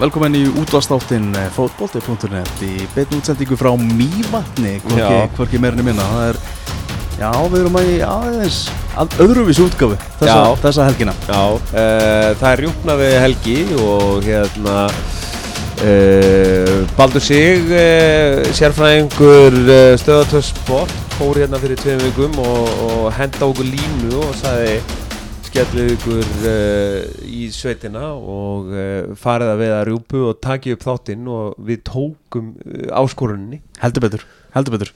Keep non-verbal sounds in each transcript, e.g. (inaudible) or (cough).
Velkomin í útvastáttin fótbolti.net í beinu útsendingu frá Mývatni hvorki, meirinni minna. Það er, já, við erum að í aðeins að öðruvís útgafu þessa, þessa helgina. Já, uh, það er rjúpnaði helgi og hérna uh, Baldur Sig, uh, sérfræðingur stöðartöðsport fór hérna fyrir tveim vikum og, og henda okkur línu og sagði skellið ykkur uh, í sveitina og uh, farið að veða rjúpu og takið upp þáttinn og við tókum uh, áskoruninni heldur betur, heldur betur.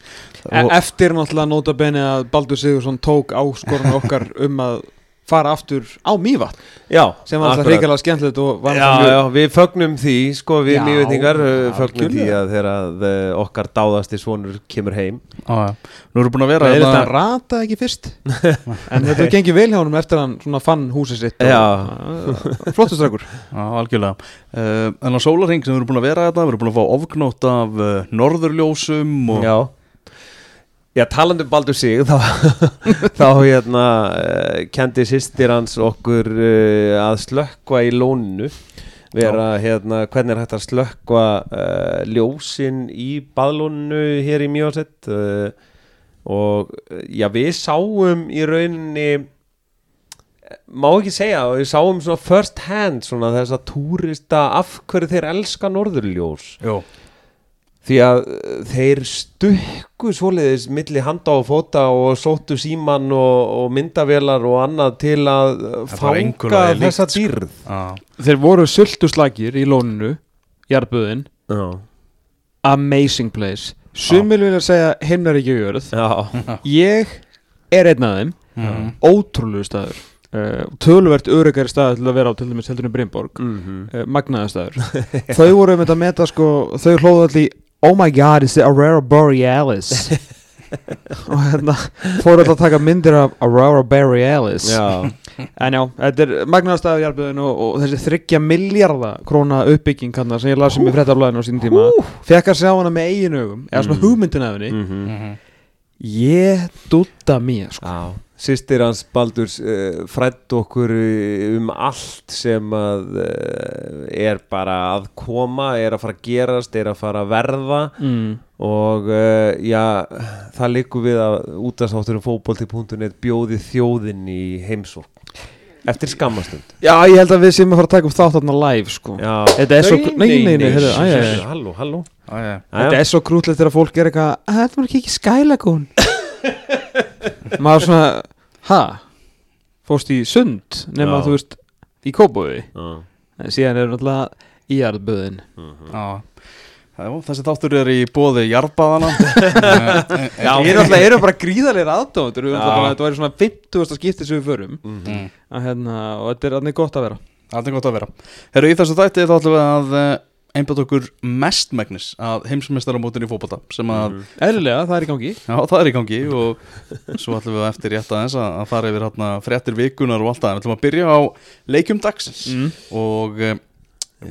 E eftir náttúrulega nota bene að Baldur Sigursson tók áskorun (laughs) okkar um að fara aftur á Mývatn Já, sem var alltaf reyngarlega skemmtilegt og var Já, já, við fögnum því, sko, við mývetningar fögnum því að þegar að uh, okkar dáðasti svonur kemur heim. Á, já. nú erum við búin að vera Það er hérna- rata ekki fyrst. (laughs) En þetta gengið vel hjá honum eftir að hann svona fann húsið sitt (laughs) Já, algjörlega. Uh, en á sólarring sem við erum búin að vera þetta, við erum búin að fá ofgnótt af uh, norðurljósum og Já Já, talandi um Baldur Sig þá, (laughs) þá hérna uh, kendi sýstir hans okkur uh, að slökkva í lóninu vera hérna, hvernig er hægt að slökkva uh, ljósin í baðlóninu hér í Mjósett uh, og já, við sáum í rauninni má ekki segja, við sáum svona first hand svona þess að túrista af hverju þeir elska norðurljós Jó. Því að uh, þeir stukku svoleiðis milli handa og fóta og sóttu síman og, og myndavélar og annað til að Það fanga þessa sko. dýrð. Já, Þeir voru sultuslagir í lóninu Jarbuðin Já, Amazing place. Sumil vilja segja hinn er ekki jörð (laughs) Ég er einn af þeim. Mm. Ótrúlegu staður. Uh, Töluvert öryggari staður til að vera á til dæmis heldur en Brynborg. Mm uh, magnaði staður. (laughs) Þau voru um þetta að meta sko þau hlóðu allir oh my god it's the Aurora Borealis? Og hérna fóru alltaf að taka myndir af Aurora Borealis. Já, en já, þetta er í jarðböðin og, og þessi þryggja miljardar króna uppbygging hann sem ég las um í fréttablaðinu á sínum tíma. Fekk að sjá hana með eigin augum eða svona Mm. hugmyndin af henni. Mhm. Mhm. ég dutta mér sko. Já, sýstir hans Baldurs uh, frætt okkur uh, um allt sem að uh, er bara að koma, er að fara að gerast, er að fara að verða. Mm. og uh, já, það likur við að útastátturum fótbolti.net bjóði þjóðinn í heimsók eftir skammastund já, ég held að við séum að fara að taka upp þátt þarna live sko. Já, Þetta er svo- nei, nei, nei. Halló, halló. Þetta er svo krútlegt þegar fólk er eitthvað að þetta var ekki ekki skælagún (laughs) maður svona ha, fórst í sund nema Já. þú veist í kópói en síðan er náttúrulega í jarðböðin Já. Já, þessi þáttur er í bóði jarðbaðana (laughs) Já, við náttúrulega erum bara gríðalegir aðdóndur Já. þetta væri svona 50. skipti sem við förum mhm. að, hérna, og þetta er alveg gott að vera Það er gott að vera Herru, í þessu þætti þá ætlum við að uh, einbæta okkur mestmægnis að heimsmeistaramótin í fótbolta sem að, Mhm. Eðlilega, það er í gangi já, það er í gangi og svo ætlum við eftir rétt aðeins að, fara yfir hérna fréttir vikunar og allt það en ætlum að byrja á leikjum dagsins mm. og uh,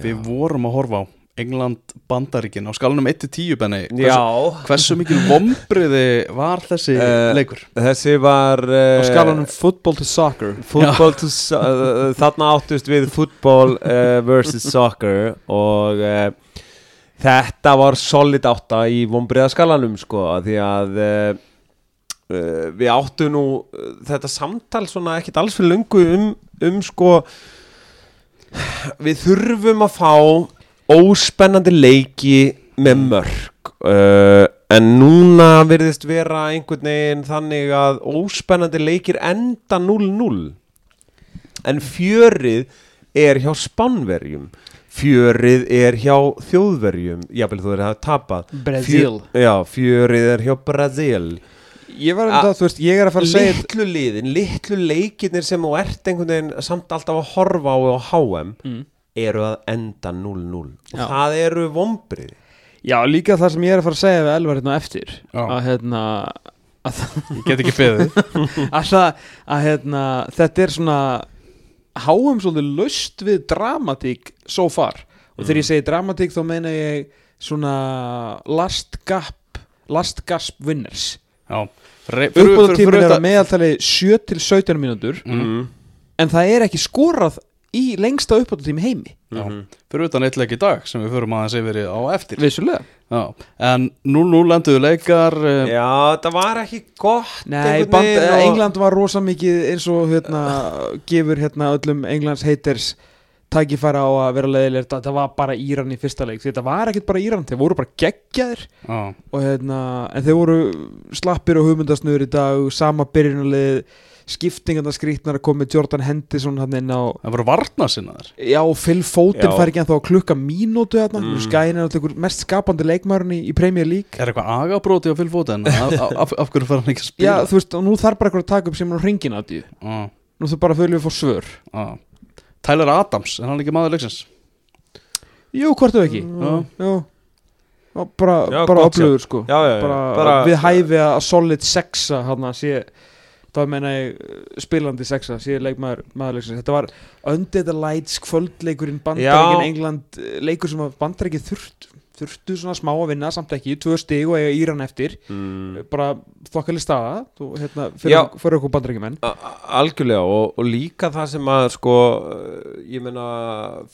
við vorum að horfa á England Bandaríkin á skalanum 1-10 benni. Já, hversu mikil vombriði var þessi Eh, leikur? þessi var uh, á skalanum football to soccer. Football to so uh, Þarna áttust við football uh, versus soccer og uh, þetta var solid átta í vonbreiðaskalanum sko því að uh, uh, við áttum nú uh, þetta samtal svona ekkit alls fyrir lungu um, um sko við þurfum að fá óspennandi leiki með mörg uh, en núna virðist vera einhvern veginn þannig að óspennandi leikir enda 0-0 en fjörið er hjá spánverjum fjörið er hjá þjóðverjum jáfnvel þú er að tapað Brazil. Fjö, já, fjörið er hjá Brasil Ég var um það, þú veist, ég er að fara að segja litlu liðin, litlu leikirnir sem þú ert einhvern veginn samt alltaf að horfa á á HM Mm. Eru að enda 0-0 og Já. það eru vombrið Já, líka það sem ég er að fara að segja við Elvar hérna á eftir Já. að hérna að, Ég get ekki beðið (laughs) að, það, að hérna þetta er svona háum svolítið löst við dramatík so far og þegar ég segi dramatík þá meina ég svona last gap last gasp winners Já Re- fyrir- fyrir- fyrir er þetta- að meðaltali 7 til 17 mínútur Mhm. mm. en það er ekki skorað í lengsta uppáttutími heimi. Já, fyrir utan eitt leik í dag sem við förum aðeins yfir á eftir. Vissulega. Já, en nú, nú lenduðu leikar uh, Já, það var ekki gott Nei, band, veginn og... England var rosa mikið eins og hérna, gefur hérna öllum Englands haters tækifæra á að vera leiðilegir. Þetta var bara Íran í fyrsta leik. Þetta var ekkert bara Íran, þeir voru bara geggjaðir. Og hérna, en þeir voru slappir og hugmyndasnöður í dag sama byrjunarlið skiptingarna skrítnar að koma með Jordan Henderson hann inn á það voru varna sinnaðir Já, Phil Foden fær ekki að klukka mínútu þarna, Mm. mm. skæin er alltaf mest skapandi leikmærun í, Premier League Er eitthvað agabróti á fylgfóten? (laughs) af, af, af hverju fara hann ekki að spila? Já, þú veist, og nú þarf bara eitthvað að taka upp sem á hringin að því Já, Nú þarf bara að fyrir við fór svör já. Tyler Adams, er hann ekki maður leiksins? Jú, hvort þau ekki Já. Jú Já, bara, bara öflugur sko Já, já, já, bara, bara- við hæfi að solid sexa hann að sé það meina ég uh, spilandi sexa sé leikmaður maðurleiksins þetta var Under the Lights kvöldleikurinn bandarækin Já. England eh, leikur sem að bandarækin þurft þurftu svona smá að vinna samt ekki tvö stig og eiga Íran eftir mm. bara þokkali staða þú, hérna, fyrir, fyrir okkur a- Algjörlega og, og líka það sem að sko, ég meina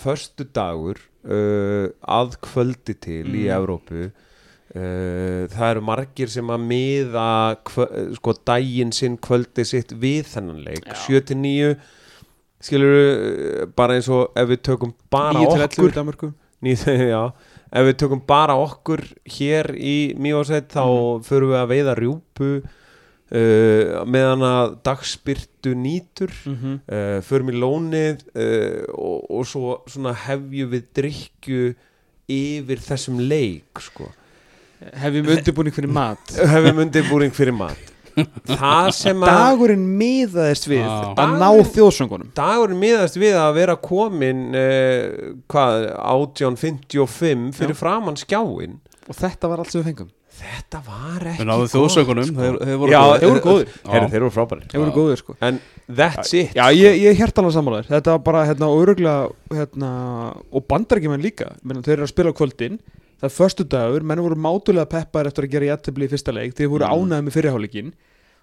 förstu dagur uh, að kvöldi til í Mm. Evrópu uh, það eru margir sem að miða kvö, sko daginn sinn kvöldi sitt við þennan leik Já. 7-9 skilur bara eins og ef við tökum bara 9 til 11 okkur í Danmörku Nýð, (laughs) já, ef við tökum bara okkur hér í Mjósett þá Mhm. förum við að veiða rjúpu uh, meðan að dagspyrtu nýtur mm -hmm. uh, förum í lónið uh, og, og svo svona hefjum við drykju yfir þessum leik sko. Hefjum undirbúning fyrir mat? Hefjum undirbúring fyrir mat? Það sem að dagurinn miðaðist við Já. að ná þjóðsöngunum dagurinn miðast við að vera komin uh, hvað, 1855 fyrir Já. framann skjáin og þetta var allt sem við fengum. Þetta var ekki gott, þjóðsökunum, sko. þeir, þeir voru Já, góðir. þeir voru góðir. Heyrðu, þeir eru frábærir. Þeir voru góðir sko. En that's it. Já, ég, ég er hjertalega sammálaður. Þetta var bara, hérna, öruglega hérna, og bandarækjumenn líka. Menna, Þeir eru að spila á kvöldin Það er föstu dagur, menn voru mátulega peppar eftir að gera jættibli í fyrsta leik Þeir voru Mm. ánægði með fyrirháleikin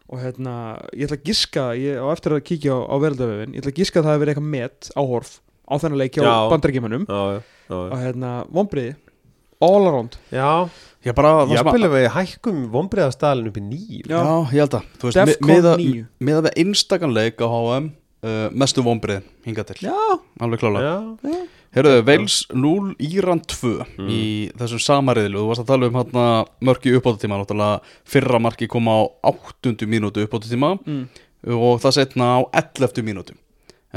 Og hérna, ég ætla að giska ég, á eftir að kíkja á, á verðaldavefin Ég ætla að giska að það hefur verið eitthvað met áhorf á þennan leik hjá Já. bandarækjumennum Já, já, já, Og hérna, vombriði All around já. Að ef við hækkum vombriðastalinn upp í nýju Já. Já, ég held að Þú veist, Defcon mi- miða, 9. miða við einstakanleik á HM uh, mestu vombriðin hinga til Já, Alveg klálega Já, Herruðu, Veils 0, Íran 2 Mm. í þessum samariðlu Þú varst að tala um hérna mörki uppáttutíma Náttúrulega fyrra marki kom á 8. mínútu uppáttutíma mm. og það setna á 11. mínútu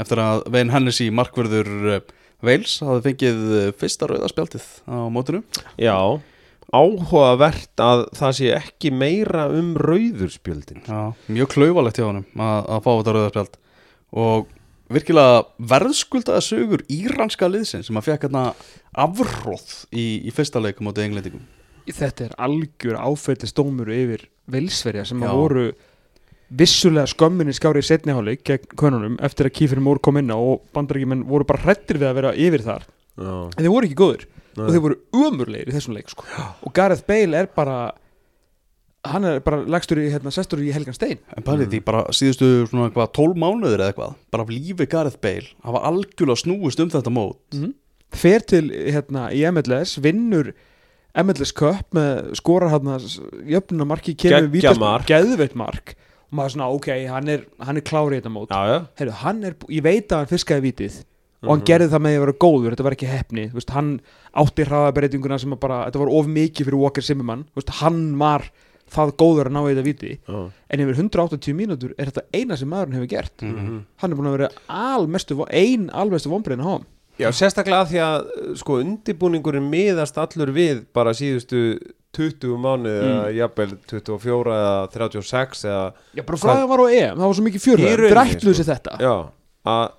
eftir að Vein Hennessy markverður Veils hafði fengið uh, fyrsta rauða spjaldið á mótinu já Áhugavert að það sé ekki meira um rauðurspjöldin Já, mjög klaufalegt hjá honum að, að fá þetta rauða spjald og virkilega verðskuldaði sögur íranska liðsin sem að fekk hérna afróð í, í fyrsta leikum á englendingum. Þetta er algjör áfætti stómur yfir velsverja sem að voru vissulega skömminni skári í setniháleik gegn konunum eftir að Kífir Mór kom inn á og bandarækjumenn voru bara hrættir við að vera yfir þar. Já, en þeir voru ekki góður Nei. og þeir voru umurlegir í þessum leik sko. og Gareth Bale er bara hann er bara legstur í hérna, sestur í Helgan Stein En pælið því bara síðustu svona hvað 12 mánuður eða eitthvað bara af lífi Gareth Bale hafa algjörlega snúist um þetta mót mm. fer til hérna, í MLS vinnur MLS Cup með skorar hérna jöfnuna marki kemur mark. geðveitt mark og maður svona ok, hann er, hann er klár í þetta mót já, já. Heyrðu, hann er, ég veit að hann fiskaði vítið og hann Mhm. gerði það með að vera góður, þetta var ekki hefni þú veist, hann átti hraðabreitinguna sem bara, þetta var of mikið fyrir Walker Zimmerman þú veist, hann var það góður að ná þetta víti Já. en yfir 180 mínútur er þetta eina sem maðurinn hefur gert Mhm. hann er búin að vera almestu, ein almestu vombriðin á hann Já, sérstaklega að því að sko undibúningurinn miðast allur við bara síðustu 20 mánuði Mm. eða jafnvel 24 eða 36 eða Já, bara frá að það var á EM, það var svo mikið rauninni, ætluðu sko. sér þetta já, að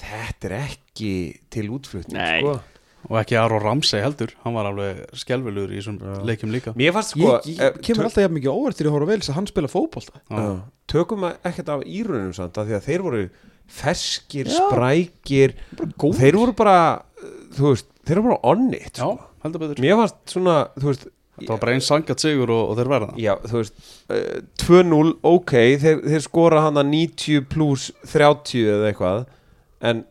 þetta er ekki til útflutning Nei. sko. Og ekki Aron Ramsey heldur hann var alveg skelvelur í þessum Já. leikjum líka Mér fannst sko Ég, ég kemur alltaf jafn mikið óvart til að horfa vel þess að hann spila fótbolta Já. Já. Tökum að ekkert af írunum samt af því að þeir voru ferskir, Já. sprækir þeir voru bara, uh, þú veist þeir voru bara on it Já, sko. Mér fannst svona, veist Það var bara einn sangat sigur og, og þeir verða Já, þú veist uh, 2-0, ok þeir, þeir skora hann að 90 pluss 30 eða eitthvað en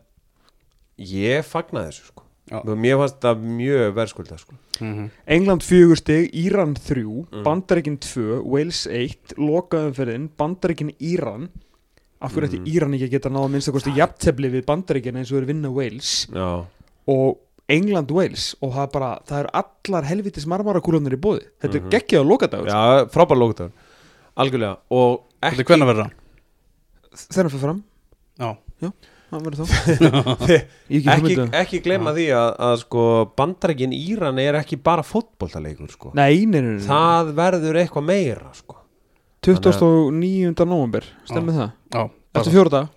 ég fagnaði þessu sko. Mér fannst það mjög verðskulda sko. Mhm. England fjögur stig, Íran þrjú Mm. Bandaríkin tvö, Wales 1 lokaðum fyrir inn, Bandaríkin Íran. Af hverju ætti Mm. Íran ekki að geta náða minnst að kosti jafntefli við Bandaríkin eins og er vinna Wales? Já, og England Wales og það er bara, það eru allar helvitis marmarakúlunar í bóði þetta Mhm. er geggjað að lokadagur já frábær lókutagur algjörlega. Og Þetta er hvernig verður það? þegar fyrir fram, Já, það verður þá (laughs) ég ekki, ekki, ekki, ekki glemma því að, að sko bandarækin Íran er ekki bara fótboltaleikur sko. Nei, nei, nei, nei. það verður eitthvað meira sko. 29. november, stemmi það? Já, eftir fjóra dag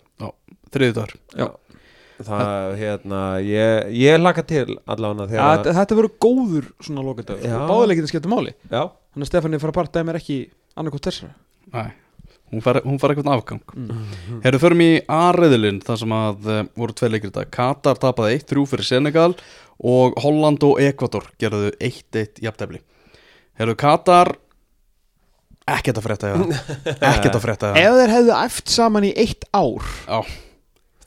þriði dagur Já. það hérna ég, ég laka til allavega þegar þetta, þetta verður góður svona lokadagur Já. báðuleikinn skipta máli. Já, þannig að Stefani fara part dæmi er ekki annarkot þessara. Nei, hún fær, hún fær eitthvað afgang. Mm. Herru, förum í A-reðilinn þar sem að uh, voru tvei leikir þetta Katar tapaði 1-3 fyrir Senegal og Holland og Ekvator gerðu 1-1 jafntefli. Herru, Katar ekkert að frétta það (laughs) ekkert að frétta það ef þeir hefðu æft saman í eitt ár Já.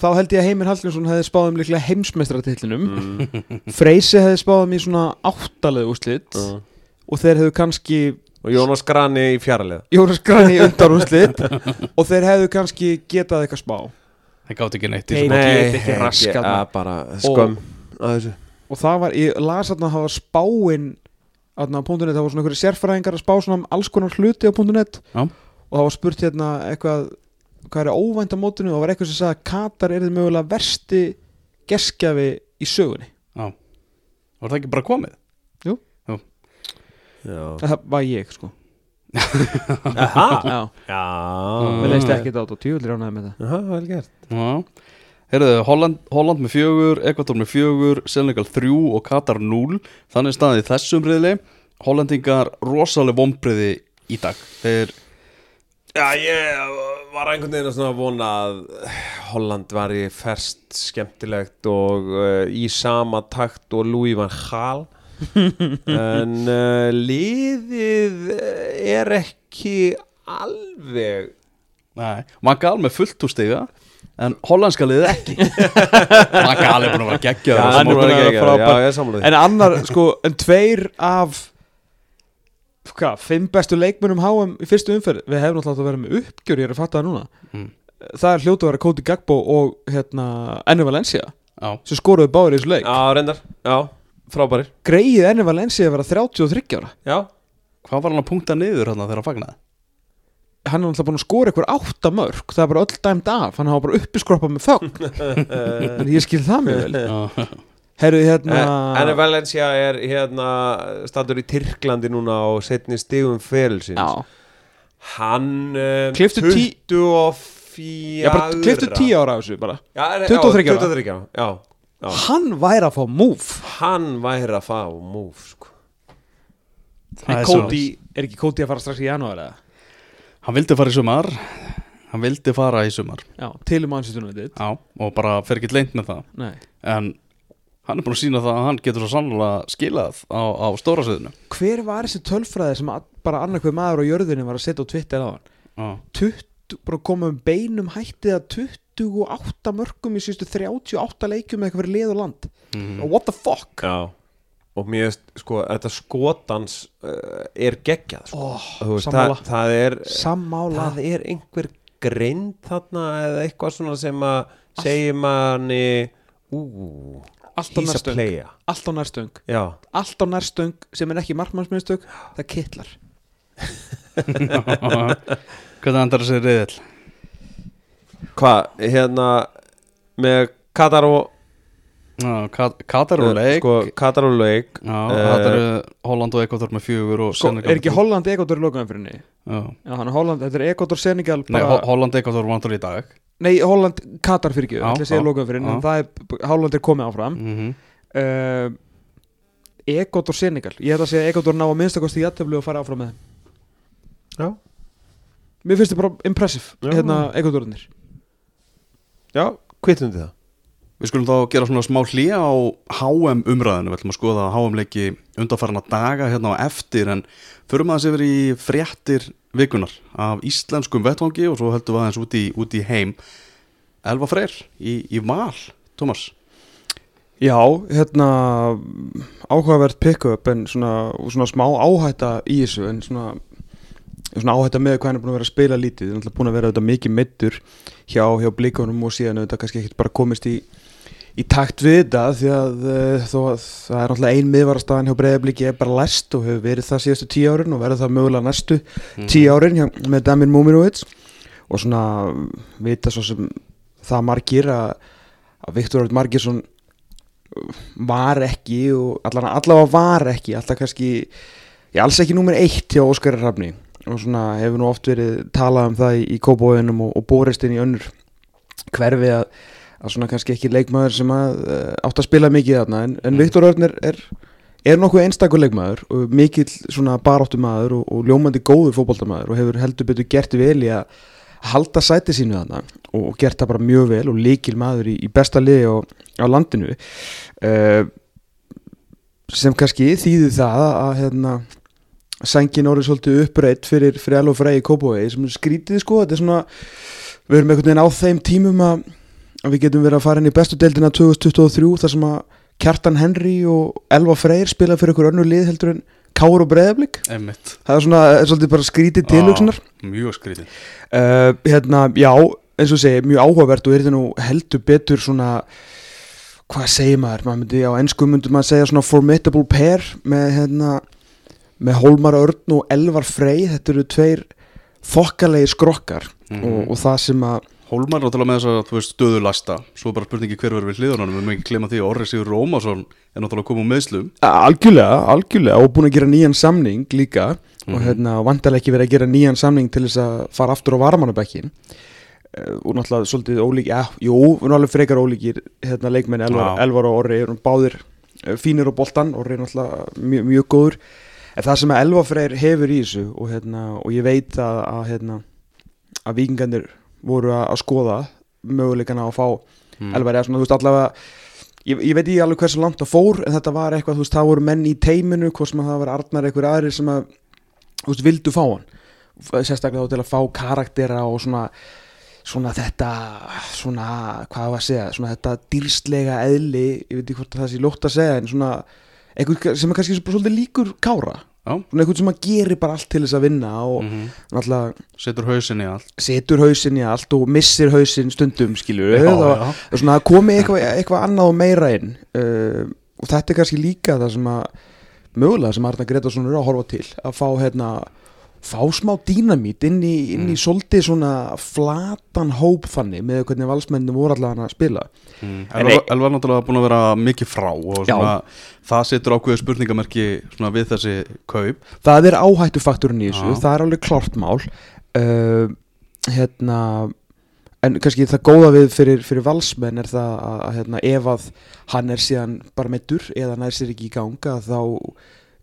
þá held ég að Heimir Hallgrímsson hefði spáðum líklega heimsmeistratillinum mm, Freysi hefði spáðum í svona áttalegu úrslit mm. og þeir hefðu kannski og Jónas Grani í fjaralið Jónas Grani í undan úrslit (laughs) og þeir hefðu kannski getað eitthvað spá Það gátt ekki neitt Nei, ekki raskat, bara skömm að þessu. Og það var, ég las að það var spáin aðna á .net, það var svona einhverju sérfræðingar að spá svona um alls konar hluti á .net. Já. og það var spurt hérna eitthvað hvað er óvænt á mótinu? Og það var eitthvað sem sagði að Katar er þið mögulega versti geskjafi í sögunni. Já. Var það ekki bara komið? Já, það var ég sko. Aha. Já, já. við leist ekki þetta át og tjúlir ánæði með það. Aha, vel gert. Já. Herðu, Holland, Holland með fjögur, Ekvator með fjögur, Senegal þrjú og Katar núl Þannig staðið í þessum riðli. Hollendingar rosaleg vombriði í dag. Þeir, Já, ég var einhvern veginn að svona vona að Holland var í ferst skemmtilegt og uh, í sama takt og Louis van Gaal en uh, liðið er ekki alveg nei, Magal með fullt úr stiga En hollandska liðið ekki. (laughs) Magal er búin að vera geggja Já, hann er búinn að vera frábær. Já, ég er samlega En annar, sko, en tveir af hvað, fimm bestu leikmennum HM í fyrstu umferð. Við hefum náttúrulega átt að vera með uppgjör, ég er að fatta það núna. Mm. það er hljótu að vera Cody Gagbo og hérna, Enni Valencia Já, sem skoruðu báður í þessu leik. Já, reyndar, já, frábærir. Greið Enni Valencia að vera 33 ára. Já, hvað var hann að punkta niður hérna þegar hann fagnaði? hann er náttúrulega búin að skora ykkur átta mörg það er bara öll dæmt af, hann hafa bara uppiskroppa með þögn. En (laughs) ég skil það mjög vel. Já, herru hérna Enni Valencia er hérna statur í Tyrklandi núna og setni stigum ferilsins. Já, Hann tí- 24 já bara kliftu 10 ára af þessu bara. Já, er- 23 já, ára. 23 ára já, hann væri að fá move. Hann væri að fá move sko. er Cody, er ekki Cody að fara strax í janúar eða? Hann vildi fara í sumar. Hann vildi fara í sumar. Já, til um ansýstunum við Já, og bara fer ekki leint með það. Nei. En hann er búin að sína það að hann getur svo sannlega skilað á, á stóra sviðinu. Hver var þessi tölfræði sem að- bara annarkveð maður á jörðinni var að setja á Twitter á hann? Já, 20, bara koma um beinum hættið að 28 mörgum í síðustu 38 leikjum með eitthvað fyrir lið og land. Mhm. og what the fuck? Já. Og mér veist, sko, þetta skotans uh, er geggjað sko. oh, Þú veist, það, það er sammála. Það er einhver grind þarna eða eitthvað svona sem að segir manni Ú, allt á nærstöng. allt á nærstöng. Já, allt á nærstöng sem er ekki markmannsminnstök það kittlar (laughs) Hvernig andar þessi reyðil? Hvað, hérna með Katar og Já, Kat- Katar og leik. sko, Katar og leik. Já, eh, það eru Holland og Ekvator með fjögur og sko, er ekki Holland Egotor í lokaumfyrinni Já. já, hann er Holland, þetta er Egotor Senegal Nei, bara, Ho- Holland Ekvator vantar í dag. Nei, Holland Katar fyrir ekki Já, ætla að segja já, lokaumfyrinni, já. en það er Holland er komið áfram. Mm uh, Egotor Senegal. Ég ætla að segja að Egotor ná að minnstakosti í jættöflu og fara áfram með þeim. Já. mér finnst þetta bara impressive Já. hérna Egotornir Já, kvittundi það. Við skulum þá gera svona smá hlýja á HM umræðinu, við ætlum að skoða HM leiki undanfarna daga hérna á eftir en förum aðeins yfir í fréttir vikunar af íslenskum vettvangi og svo höldum við aðeins út í, út í heim. Elva Freyr í, í val, Tómas. Já, hérna áhugavert pick-up en svona, svona smá áhætta í þessu en svona áhætta með hvað hann er búin að vera að spila lítið, hann er búin að vera auðvitað mikið middur hjá, hjá blíkonum og síðan auðvitað kannski ekkert bara komist í í takt við þetta því að uh, þó að það er náttúrulega ein miðvarastafan hjá breyðablíki er bara lest og hefur verið það síðustu tíu árin og verður það mögulega næstu tíu árin hjá, með Damir Múminovits og svona vita svo sem það margir að, að Viktor Örd Margirsson var ekki og allavega var ekki alltaf kannski, ég alls ekki númer eitt hjá Óskari Rafni og svona hefur nú oft verið talað um það í, í kópóinum og, og borist inn í önnur hverfi að, að svona kannski ekki leikmaður sem að uh, átt að spila mikið þarna en, en Mm. Viktor Örn er, er, er nokkuð einstakur leikmaður og mikill svona baráttu maður og, og ljómandi góður fótboltamaður og hefur heldur betur gert vel í að halda sæti sínu þarna og, og gert það bara mjög vel og líkil maður í, í besta liði á, á landinu uh, sem kannski þýði það að hérna, sængin orðið svolítið uppreitt fyrir, fyrir Elva Frey í Kópavogi. Sem skrítið sko, þetta er svona við erum einhvern veginn á þeim tímum að, við getum verið að fara inn í bestu deildina 2023 þar sem að Kjartan Henry og Elva Freyr spila fyrir ykkur önnur lið heldur en Káur og Einmitt, það er svona er svolítið bara skrítið tilhugsunar. mjög skrítið. Uh, hérna, já, eins og segi, mjög áhugavert og er þetta nú heldur betur svona hvað segir maður, maður myndi á ennsku myndi maður segja svona formidable pair með hérna með Hólmar Örn og Elvar Frey þetta eru tveir þokkalegi skrokkar Mhm. og, og það sem að Hólmar er náttúrulega með þess að, þú veist, stöðulasta Svo er bara spurningi hver verður við hliðunum Við erum ekki glemma því að Orri Sigur Rómason er náttúrulega koma úr meðslum algjörlega, algjörlega og búin að gera nýjan samning líka og Mhm. hérna vantarlega ekki verið að gera nýjan samning til þess að fara aftur á varmannabekkin uh, og náttúrulega svolítið ólík já, jú, við erum alveg frekar ólíkir hérna leikmenn Elvar. Elvar og Orri erum báðir uh, fínir á boltan, Orri er náttúrulega mjög, mjög góður en það sem að Elvar Freyr hefur í þessu og, hérna, og ég veit að, að, hérna, að vikingarnir voru að, að skoða möguleikana að fá mm. Elvar eða svona, þú veist, allavega ég, ég veit ekki alveg hversu langt það fór en þetta var eitthvað, þú veist, það voru menn í teiminu hvort sem að það var Arnar eitthvað aðrir sem að þú veist, vildu fá hann sérstaklega þá til að fá karaktera og svona svona þetta svona, hvað var að segja, svona þetta dýrstlega eðli, ég veit ekki hvort það sé lótt að segja en svona eitthvað sem er kannski svolítið líkur kára. Eitthvað sem að geri bara allt til þess að vinna og Mhm. náttúrulega Setur hausin í allt. setur hausinn í allt og missir hausinn stundum skilur Já, og, svona að komi eitthvað, eitthvað annað og meira inn uh, og þetta er kannski líka það sem að mögulega sem Arna Gretarsson er að horfa til að fá hérna fá smá dýnamít inn í, inn í Mm. svolítið svona flatan hóp þannig með hvernig valsmennin voru allavega að spila mm. En Elvar, Elvar er náttúrulega búin að vera mikið frá Og svona, það setur ákveðu spurningamerki Svona við þessi kaup það er áhættufakturinn í þessu, Já. það er alveg klart mál uh, hérna en kannski það góða við fyrir, fyrir valsmenn er það að, að hérna, ef að hann er síðan bara meittur eða nær sér ekki í ganga þá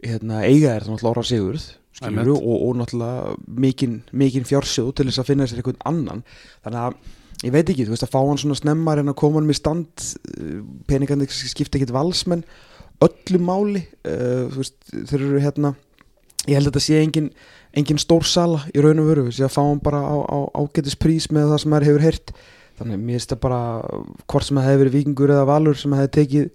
hérna, eiga er það náttúrulega orra sigurð skilur, og, og náttúrulega mikinn mikinn fjársjóð til þess að finna sér einhvern annan. Þannig að ég veit ekki, þú veist að fá hann svona snemmar en að koma hann með stand peningandi skipta ekkit valsmenn. Öllu máli uh, þú veist, þeir eru hérna ég held að þetta sé engin, engin stór sala í raun og veru, sé að fá hann bara á, á ágætis prís með það sem maður hefur heyrt. Þannig að mér finnst það bara hvort sem það hefur verið vikingur eða valur sem hefur tekið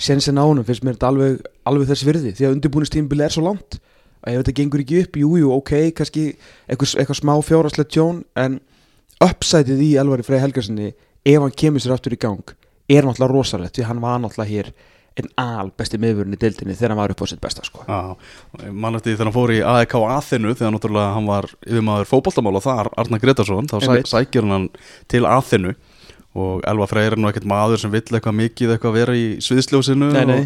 sensin á honum, finnst mér þetta alveg, alveg þess virði, því að undirbúinistímbil er svo langt. Að ef þetta gengur ekki upp, jú, jú, ok kannski eitthvað, eitthvað smá fjáraslega tjón en uppsætið í Elvari Frey Helgarssoni ef hann kemur sér aftur í gang er náttúrulega rosalegt því hann var náttúrulega hér en al besti miðvörun í deildinni þegar hann var upp á sitt besta sko. Já, mann eftir því þegar hann fór í AEK Aþenu þegar náttúrulega hann var yfirmaður fótboltamála þar, Arnar Gretarsson þá sæ, sækir hann til Aþenu og Elva Freyr er nú ekkert maður sem vill eitthvað mikið eitthvað vera í sviðsljósinu Nei, nei.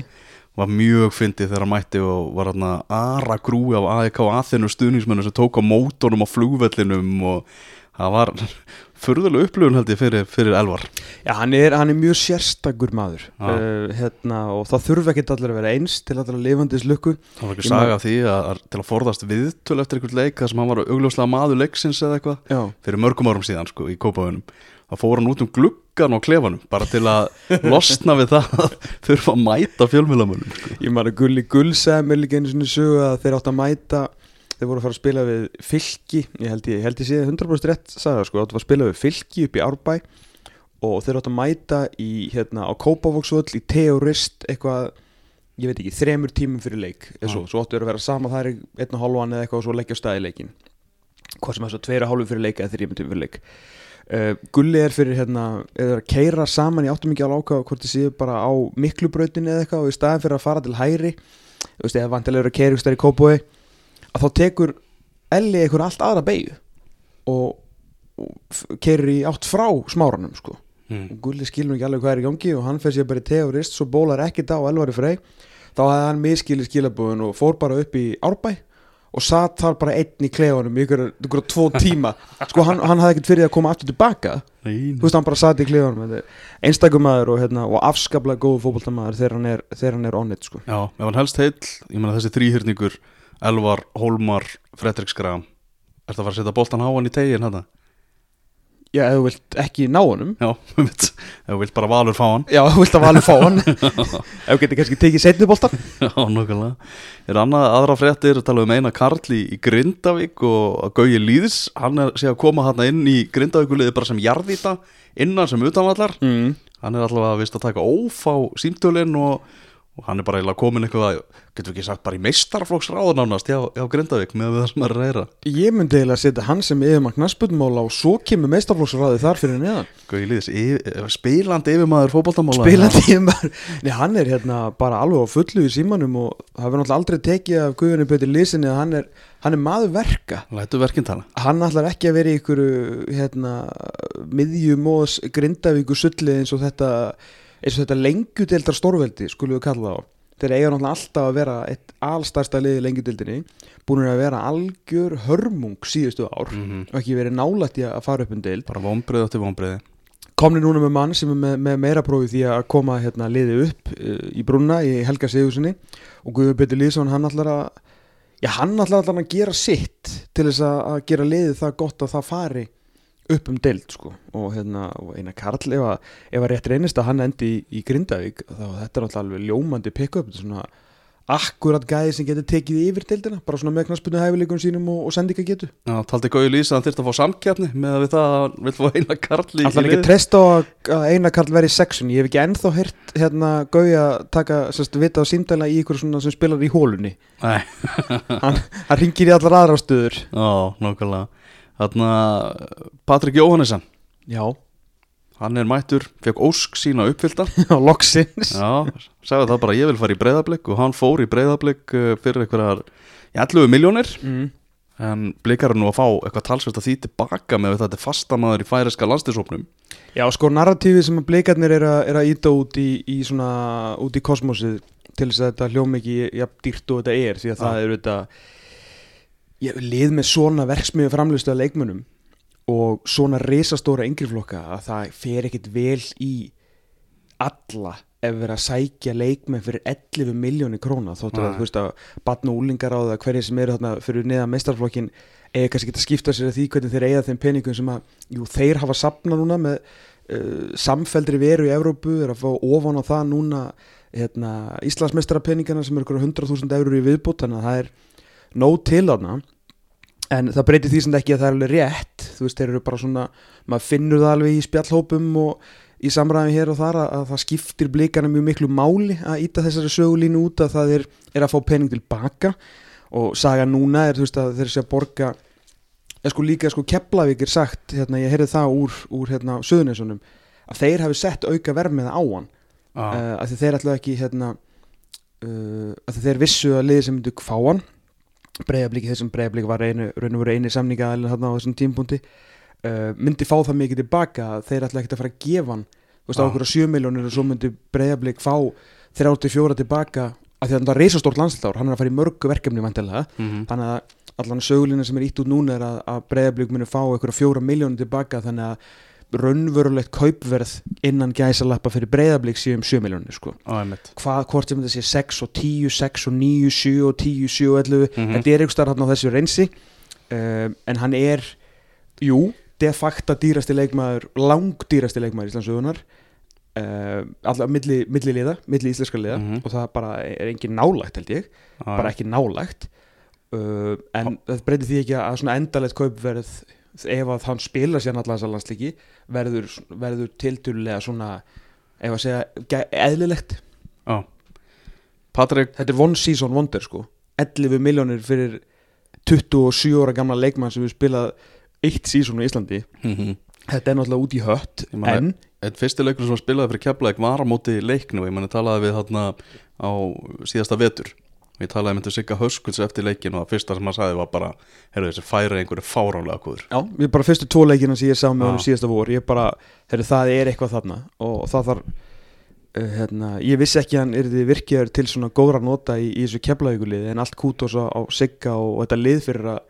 og var mjög fyndið þegar hann mætti og var hann aðra grúi af AEK Aþenu stuðningsmennu sem tók á mótornum á flugvellinum og það var furðulega upplifun held ég fyrir, fyrir Elvar. Já, hann er, hann er mjög sérstakur maður. Uh, hérna, og það þurfa ekki allir að vera eins til allir að lifandis lukku. Það var ekki saga af því að, að til að forðast viðtöl eftir einhvern leik þar sem hann var augljóslega maður leiksins eða eitthvað fyrir mörgum árum síðan sko í Kópaunum þá fór hann út um gluggan á klefanum bara til að (laughs) losna við það að þurfa að mæta fjölmjölamönnum sko. ég maður að Gulli Gull segði mér líka einu sinni sögu að þeir átt að mæta þeir voru að fara að spila við fylki ég held ég, ég held ég sé 100% rétt sagði það sko, áttu að spila við fylki upp í Árbæ og þeir áttu að mæta í, hérna, á Kópavóksvöll í Teorist eitthvað, ég veit ekki, þremur tímum fyrir leik eða svo, svo áttu að vera sama þær í einn og hálfan eða eitthvað og svo leggja á staði leikin hvað sem er svo tveira hálfu fyrir leik eða þrjum tímum fyrir leik uh, Gulli er fyrir hérna, eða að keira saman, ég áttum ekki alveg ákvað hvort þið séu bara á miklubrautinni eða eitthvað og í staðin fyrir að fara til hæri þú veist, eða vantilega eru að keira stær í Kópói að þá tekur Elli einhver allt aðra beigju og, og keirir í átt frá smáranum sko. Mm. og Gulli skilur ekki alveg hvað er í gangi og hann fer sér bara í teorist svo bólar ekkert á Elvari Frey. Þá hafði hann miskilið skilabúðun og fór bara upp í Árbæ og satt þar bara einn í klefanum í ykkur, ykkur tvo tíma. (laughs) Sko hann, hann hafði ekkert fyrir að koma aftur tilbaka Nei, þú veist hann bara satt í klefanum einstakum maður og, hérna, og afskaplega góðu fótboltamaður þegar hann er, þegar hann er onnit sko. Já, ef hann helst heill, ég meina þessi þrýhyrningur Elvar, Hólmar, Fredrik Skram Ertu að fara að setja boltan háan í tegin hérna? Já, ef þú vilt ekki ná honum. Já, (laughs) ef þú vilt bara valur fá hann. Já, ef þú vilt að valið fá hann. (laughs) Ef þú getur kannski tekið setni boltan Já, nokkulega Er annað aðra fréttir, tala um eina Karl í, Grindavík og Gauji Lýðs. Hann er sé að koma hann inn í Grindavíkuliði bara sem jarðýta innan sem utanvallar mm. hann er allavega vist að taka ófá símtölinn og, og hann er bara eiginlega komin eitthvað, getur við ekki sagt bara í meistarflokksráður nánast hjá, hjá Grindavík með það sem er að reyra Ég myndi eiginlega setja hann sem yfirmann knaspunmála og svo kemur meistaflóksræði þar fyrir neðan. Lýðs, yfir, spilandi yfirmaður fótboltamála. Spilandi yfirmann Nei, hann er hérna bara alveg á fullu í símanum og verður náttúrulega aldrei tekið af Guðunni Petur Lísinni að hann er, hann er maður verka. Hann ætlar ekki að vera í ykkur hérna, miðjum og grindavíku eins og þetta lengjudeldar stórveldi skulum við kalla það á þeir eiga náttúrulega alltaf að vera eitt allstærsta liði lengjudeldinni búin að vera algjör hörmung síðustu ár mm og ekki verið nálætt í að fara upp um deild. Bara vonbreið átti vonbreiði komni núna með mann sem er með, með meira prófi því að koma hérna liði upp uh, í brunna í Helga Sigurssoni og Guður Betur Lýðsson hann ætlar að já hann allan að gera sitt til þess að, gera liðið það gott að það fari upp um deild sko. Og hérna og eina Karl ef að, ef að rétt reynist að hann endi í, í Grindavík þá þetta er alltaf alveg ljómandi pick-up. Svona akkurat gæði sem getur tekið yfir deildina bara svona með knaspunni hæfileikum sínum og, og sendika getu. Já, taldi Gauji Lýðs að hann þyrfti að fá samkjarni með að við það að hann vil fá eina Karl í, Alltaf ekki treyst á að að Einar Karl verði í sexun Ég hef ekki ennþá heyrt hérna Gauja taka sérst, vita á símdæla í ykkur svona sem spilar í hólunni Nei, Hann, hann ringir í allar aðra stöður. Já, nokkulega Þannig að Patrik Jóhannesson Já. Hann er mættur, fekk ósk sína uppfylta (laughs) Já, loksins. Já, sagði það bara ég vil fara í breyðablík og hann fór í breyðablík eh, fyrir einhverjar jætluðu miljónir mm. en blíkar er nú að fá eitthvað talsvægt að því tilbaka með þetta fastamæður í færiska landstinsóknum Já, sko, narratífið sem blíkarnir er, er að íta út í, í svona, út í kosmosið til þess að þetta hljómið ekki jafn dýrt og þetta er því að ah. það eru þetta ég, lið með svona verksmiðu framlustu að leikmönnum og svona risastóra yngri-flokka að það fer ekkit vel í alla ef verið að sækja leikmenn fyrir 11 miljónir króna þóttur að þú veist að batn og úlingar á það hverjir sem eru þarna fyrir neða meistarflokkin eiga kannski ekki að skipta sér að því hvernig þeir eiga þeim peningum sem að jú, þeir hafa sapna núna með uh, samfeldri veru í Evrópu er að fá ofan á það núna hérna, Íslandsmeistarapeningana sem eru ykkur 100.000 eurur í viðbútt þannig að það er nóg til þarna en það breytir því sem ekki að það er alveg rétt. Þú veist, þeir eru bara svona maður finnur það alveg í spjallhópum og í samræðum hér og þar að, að það skiptir blikana mjög miklu máli að íta þessari sögulínu út að það er, er að fá pening tilbaka. Og saga núna er þú veist að þeir sé að borga eða sko líka sko Keflavík er sagt hérna, ég heyrði það úr, úr hérna, söðunesunum að þeir hafi sett auka vermið á hann. Ah. uh, að þeir ætla ekki hérna, uh, að þeir vissu að liði sem myndu fá hann breyðablíki þessum breyðablíki var einu, raun og veru eini samninga þarna á þessum tímpúndi uh, myndi fá það mikið tilbaka að þeir ætla ekki að fara að gefa hann þú veist á okkur á 7 miljónir og svo myndi breyðablík fá 34 tilbaka að því að það er reisastórt landslár hann er að fara í mörgu verkefni vantilega mm þannig að allan sögulina sem er ítt út núna er að, að breyðablík muni fá eitthvað fjóra miljónir tilbaka þannig að raunverulegt kaupverð innan gæsalappa fyrir breyðablík um 7 miljónir sko. Hvað, hvort sem þetta sé 6 og 10, 6 og 9, 7 og 10, 7 og 11 Mhm. þetta er einhver starf hann á þessu reynsi. Um, en hann er jú, de facto dýrasti leikmaður langdýrasti leikmaður Íslandsögunar uh, alltaf milli, milli liða, milli íslenska liða. Mhm. og það bara er engin nálægt held ég. Ah, bara ekki nálægt. Uh, en það breytir því ekki að svona endalegt kaupverð ef að hann spila sér allan þessa landslíki verður, verður tildulega svona ef að segja eðlilegt. Já. Patrik, þetta er one season wonder sko. 11 miljónir fyrir 27 ára gamla leikmann sem við spilað eitt season í Íslandi. Mm þetta er náttúrulega út í hött en einn fyrsti leikur sem hann spilaði fyrir Keflæk var á móti leiknu ég manni talaði við þarna á síðasta vetur og ég talaði með Sigga Höskulds eftir leikin og það fyrsta sem hann sagði var bara herru þessi færi einhverju fáránlega góður. Já, ég bara fyrstu tvo leikina sem ég sá með honum síðasta vor ég bara, herri, það er eitthvað þarna. Og það þarf uh, hérna, ég vissi ekki hann er þið virkjaður til svona góðra nota í, í þessu keflaugulið en allt kútos á, á sigga og, og þetta lið fyrir að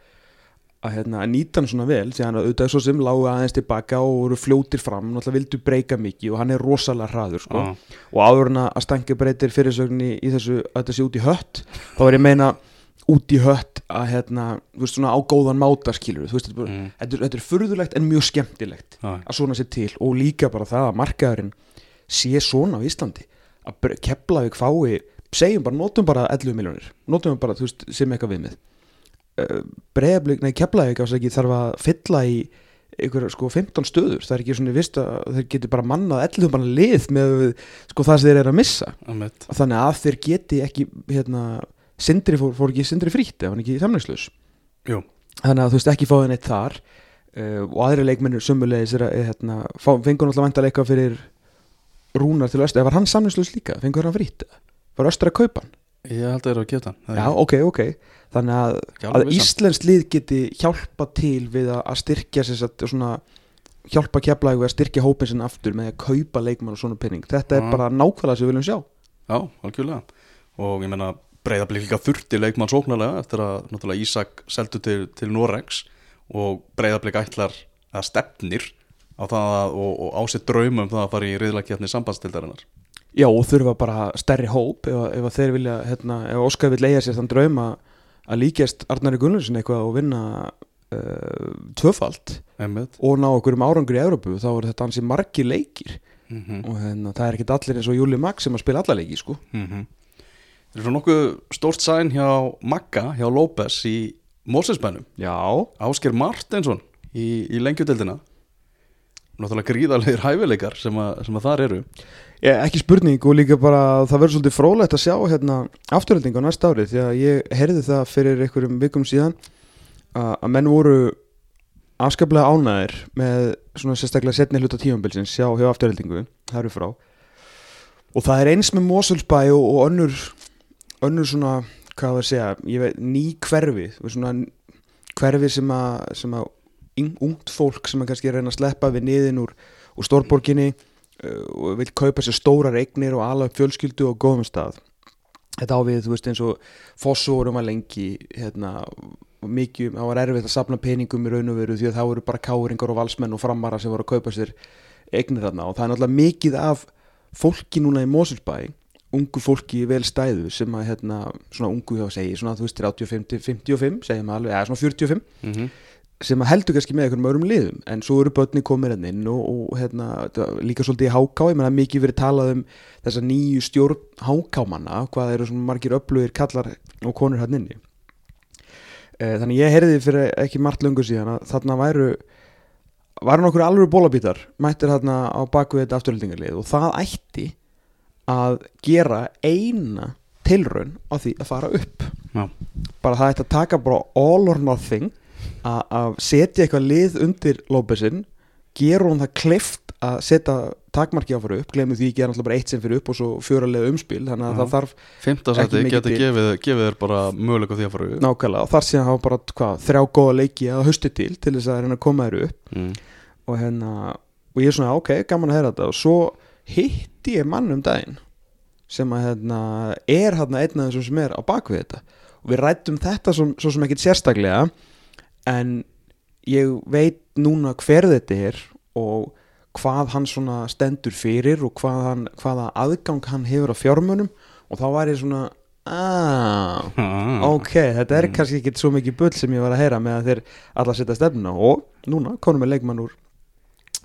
að, hérna, að nýta hann svona vel því hann auðvitað svo sem lágu aðeins tilbaka og voru fljótir fram, náttúrulega vildu breyka mikið og hann er rosalega hraður sko. Já. og áður en að stangja breytir fyrirsögni í þessu að þetta sé út í hött þá er ég meina út í hött að hérna, þú veist svona á góðan máta skilur þú veist, Mm. þetta, þetta er furðulegt en mjög skemmtilegt Já. að svona sé til og líka bara það að markaðurinn sé svona á Íslandi að Keflavík fái segjum bara, notum bara 11 miljónir notum bara, þú veist, sem eitthvað viðmið uh, Breiðablík, nei Keflavík ásæki þarf að fylla í ykkur sko 15 stöður, það er ekki svona vist að þeir geti bara mannað 11 bara lið með sko það sem þeir eru að missa. Einmitt. þannig að þeir geti ekki hérna, sindri fór, fór ekki sindri frítt ef hann ekki samlingslaus Jú. þannig að þú veist ekki fáið neitt þar uh, og aðri leikmennir sömulegis er að eh, hérna, fengur náttúrulega vænta leika fyrir Rúnar til Östra, var hann samlingslaus líka? Fengur hann frítt, var Östra að kaupa hann Ég held að það er að geta hann já, ok, ok, þannig að, að. Íslensk lið geti hjálpa til við að, styrkja satt, svona, hjálpa keflaði við að styrkja hópin sinna aftur með að kaupa leikmann og svona penning, þetta er bara nákvæmlega sem við viljum sjá. Já, algjörlega. Og ég menna breyðablík líka þurfti leikmann sóknarlega eftir að náttúrulega Ísak seldu til, til Norex og breyðablík ætlar að stefnir á það að, og, og ásett draumum það að fara í riðlakjarni sambandstildarinnar Já, og þurfa bara stærri hóp ef, ef þeir vilja, hérna, ef Óskar vil leiða sér þann drauma að líkjast Arnari Gunnlausin eitthvað og vinna uh, tvöfalt Einmitt. og ná okkur um árangur í Európu þá er þetta hansi margi leikir. Mm -hmm. og hérna, það er ekkit allir eins og Júli Max sem að spila alla leiki, sko. Það er svo nokkuð stórt sæn hjá Magga, hjá López í Mósesbænum Já, Ásker Martinsson í, í lengjudeldina náttúrulega gríðarlegir hæfileikar sem, að, sem að þar eru ég, ekki spurning og líka bara það verður svolítið frólægt að sjá hérna afturhalding á næsta ári því að ég heyrði það fyrir einhverjum vikum síðan að, menn voru afskaplega ánæðir með svona sérstaklega setni hluta tífambilsins hjá, hjá afturhaldingu, það eru frá og það er eins með Mosulsbæ og, og önnur önnur svona, hvað var að segja ég veit, ný hverfi svona hverfi sem að, sem að yng- ungt fólk sem að kannski reyna að sleppa við niðin úr, úr stórborginni og vil kaupa sér stórar eignir og ala upp fjölskyldu og góðum stað. Þetta á við, þú veist, eins og fósórum var lengi hérna, mikið, það var erfitt að sapna peningum í raun og veru því að það voru bara káringar og valsmenn og framara sem voru að kaupa sér eignir þarna. Og það er náttúrulega mikið af fólki núna í Mosulbæ ungu fólki vel stæðu sem að hérna, svona ungu hjá segi, svona þú veist 35 til 55, segjum við alveg, eða svona 45 mm -hmm. Sem heldur kannski með einhverjum öðrum liðum en svo eru börni komin hérna inn og, og hérna, líka svolítið í háká ég menna mikið verið talað um þessa nýju stjórn hákámanna, hvað eru svona margir öflugir kallar og konur hérna inni e, þannig ég heyrði fyrir ekki margt löngu síðan að þarna væru væru nokkur alveg bólabítar mættir þarna á baku þetta afturhaldingarlið og það ætti að gera eina tilraun á því að fara upp Já. bara það ætti að taka bara all or nothing að að setja eitthvað lið undir Lópezinn gera hún það klift að setja takmarki á að fara upp, glemum því ekki er náttúrulega bara eitt sem fyrir upp og svo fjöralega umspil þannig að Já. það þarf geti til. gefið, gefið þér bara möguleika því að fara upp nákvæmlega og þar síðan hafa bara hvað, þrjá góða leiki að hausti til til þess að reyna að koma þér upp mm. og hérna og ég er svona ok, gaman að heyra þetta og svo hitti ég mann um daginn sem að hérna er hérna einn af þessum sem er á bakvið þetta og við rættum þetta svo, svo sem ekkit sérstaklega en ég veit núna hver þetta er og hvað hann svona stendur fyrir og hvað hann, hvaða aðgang hann hefur á fjármunum og þá var ég svona aaa ah. ok, þetta er Mm. kannski ekki svo mikið bull sem ég var að heyra með að þeir alla setja stefnuna og núna konum við leikmann úr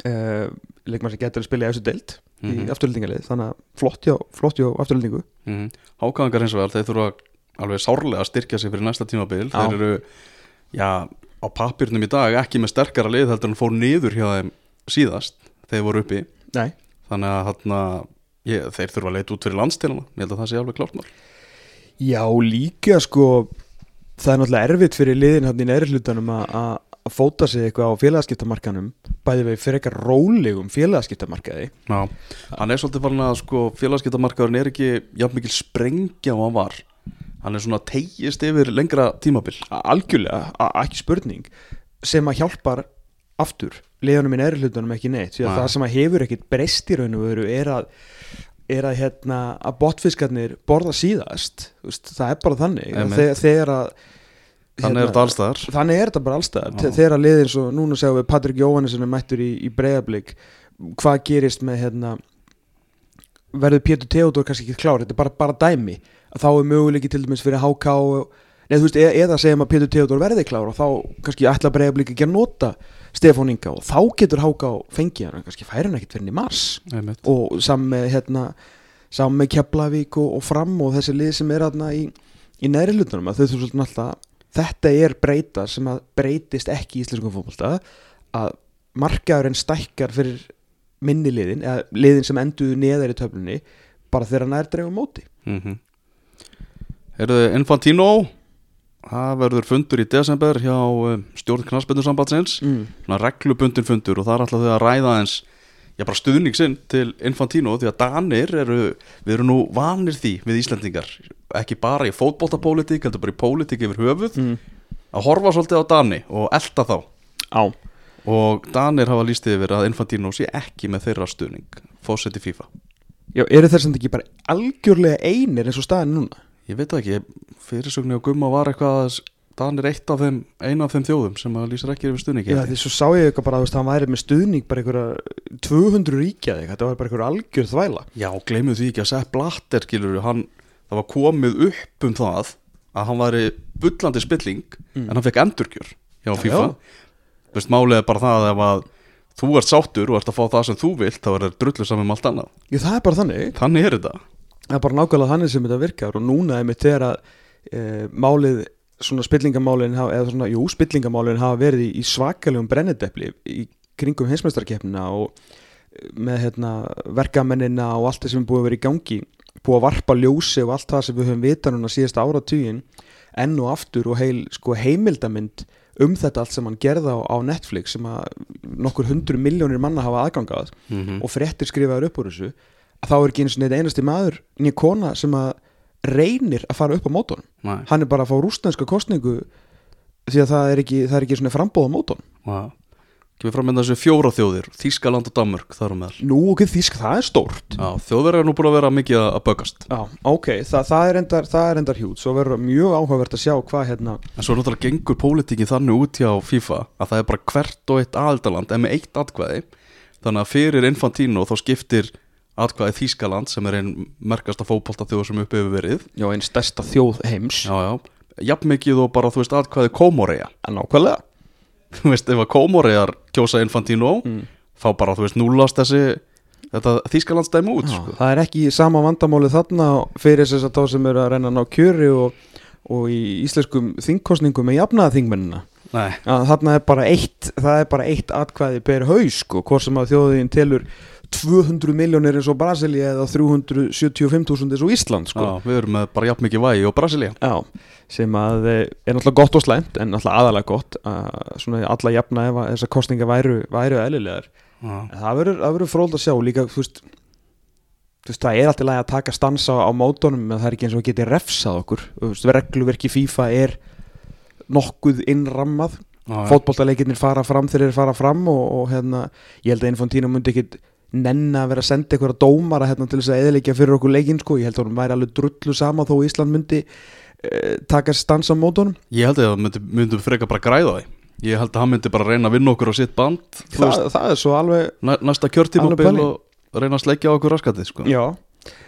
uh, leikmann sem getur að spila í þessu deild Mhm. í afturlendingalið, þannig að flott hjá, flott hjá afturlendingu mm. Hákáðingar eins og vel, þeir þurfa alveg sárlega að styrkja sig fyrir næsta tímabil Já. þeir eru, já, á pappirnum í dag ekki með sterkara lið heldur en fór niður hjá þeim síðast þegar voru uppi. Nei. Þannig að þarna, ég, þeir þurfa að leita út fyrir landstilana ég held að það sé alveg klárt mál. Já, líka sko það er náttúrulega erfitt fyrir liðin hann í neðri hlutanum að- að að fóta sig eitthvað á félagaskiptamarkanum bæði við fyrir eitthvað rólegum félagaskiptamarkaði. Já, hann er svolítið farin að sko félagskiptamarkaðurinn er ekki jafn mikil sprengja og hann var hann er svona tegist yfir lengra tímabil. Algjörlega, ekki spurning. Sem að hjálpar aftur liðunum í neðri hlutanum ekki neitt því að Nei. það sem að hefur ekkit breyst í raun og veru er að er að, hérna, að botfiskarnir borða síðast veist, það er bara þannig. Þegar, þegar að þannig er þetta allstaðar. þannig er þetta bara allstað Já. þegar að liðin svo, núna sjáum við Patrik Jóhannesson er mættur í, í breyðablík hvað gerist með hérna verður Pétur Theodor kannski ekki klár? Þetta er bara, bara dæmi að þá er möguleiki til dæmis fyrir HK neð, veist, eða, eða segjum að Pétur Theodor verði klár og þá kannski ætla breyðablík ekki að nota Stefán Inga og þá getur HK fengið hann, kannski færi hann ekkit fyrir hann í mars Einmitt. og saman með hérna saman með Keflavík og, og fram og þessi lið sem er hérna í, í neðri hlutunum að þau þú svolítið alltaf þetta er breyta sem að breytist ekki í íslenskum fótbolta að markaðurinn stækkar fyrir minni liðin eða liðin sem enduðu neðar í töflunni bara þegar hann er dreifum móti mm -hmm. Erðu Infantino það verður fundur í desember hjá um, stjórn knarsbyndusambandsins mm. svona reglubundin fundur og það er alltaf þau að ræða eins já bara stuðning sinn til Infantino því að Danir eru, við erum nú vanir því við Íslendingar, ekki bara í fótboltapólitík, heldur bara í pólitík yfir höfuð Mm. að horfa svolítið á Dani og elta þá á og Danir hafa líst yfir að Infantino sé ekki með þeirra stuðning fósetti FIFA Já, eru þeir samt ekki bara algjörlega einir eins og staðin núna? Ég veit það ekki, fyrirsögni og gumma var eitthvað að Danir er eitt af þeim eina af þeim þjóðum sem að lýsir ekki yfir stuðningi Já, því svo sá ég eitthvað bara að þú hann væri með stuðning bara einhverja 200 ríkja eitthvað, þetta var bara einhverja algjör þvæla. Já, gleymið því ekki að Sepp Blatter skilur hann, það var komið upp um það að hann væri bullandi spilling Mm. en hann fekk endurkjör hjá Já, FIFA. já. Veist, málið er bara það ef að þú ert sáttur og ert að fá það sem þú vilt þá er það drullu saman með allt annað. Jú, það er bara þannig. Þannig er það er bara nákvæmlega þannig sem þetta virkar og núna er mitt þegar að e, málið svona spillingamálin hafa, eða svona, jú, spillingamálin hafa verið í, í svakalegum brennidepli í kringum heimsmeistarkeppnina og eh, með hérna, verkamennina og allt það sem er búið að vera í gangi búið að varpa ljósi og allt það sem við höfum vitað núna síðasta áratugin enn og aftur og heil sko, heimildamind um þetta allt sem hann gerði á, á Netflix sem að nokkur hundru miljónir manna hafa aðgangað mm -hmm. og fréttir skrifaður upp úr þessu þá er ekki eins og neitt einasti maður nýja kona sem að reynir að fara upp á Nei, hann er bara að fá rústnænska kostningu því að það er ekki, það er ekki svona frambóð á wow. Kemur fram með þessu fjóra þjóðir Þískaland og Danmörk þar á meðal. Nú ok, þýsk, það er stórt. Þjóðir er nú búin að vera mikið að bögast já, ok, það, það er endar, það er endar hjút svo verður mjög áhugavert að sjá hvað hérna En svo náttúrulega gengur pólitíkin þannig út hjá FIFA að það er bara hvert og eitt aðaldaland en með eitt atkvæði þannig að fyrir Infantino þá skiptir atkvæði Þískaland sem er einn merkasta fótbolta þjóð sem uppi hefur verið. Já, einn stærsta þjóð heims. Já, já, jafn mikið og bara þú veist atkvæði Kómoreja nákvæmlega. Þú veist, ef að Kómorejar kjósa Infantino mm. þá bara þú veist núlast þessi þetta Þískaland stæmi út Já, sko. það er ekki sama vandamáli þarna fyrir þess að þá sem eru að reyna að ná kjöri og, og í íslenskum þingkostningum með jafnaða þingmennina Nei, að þarna er bara eitt það er bara eitt atkvæði ber haus sko, hvort sem að þjóðin telur 200 miljónir eins og Brasilia eða 375.000 eins og Ísland sko. já, við erum með bara jafn mikið vægi og Brasilia Já, sem að eh, er náttúrulega gott og slæmt en náttúrulega aðalega gott að svona alla jafna ef þessar kostninga væru, væru eðlilegar. Það verður, fróld að sjá. Líka þú veist, þú veist, það er alltaf lægi að taka stansa á mótunum en það er ekki eins og að geti refsað okkur. Veist, regluverki FIFA er nokkuð innrammað. Fótboltaleikirnir fara fram þegar þeir fara fram og, og hérna, ég held að Infantino myndi ekkit nenn að vera að senda einhverja dómara hérna, til þess að eðilegja fyrir okkur leikinn sko. ég held að hún væri alveg drullu sama þó Ísland myndi eh, taka stans á mótunum Ég held að það myndi, myndum freka bara græða því. Ég held að hann myndi bara reyna að vinna okkur á sitt band. Þú veist, það, það er svo alveg næ, næsta kjörtímabil og reyna að sleikja okkur raskatið sko. já,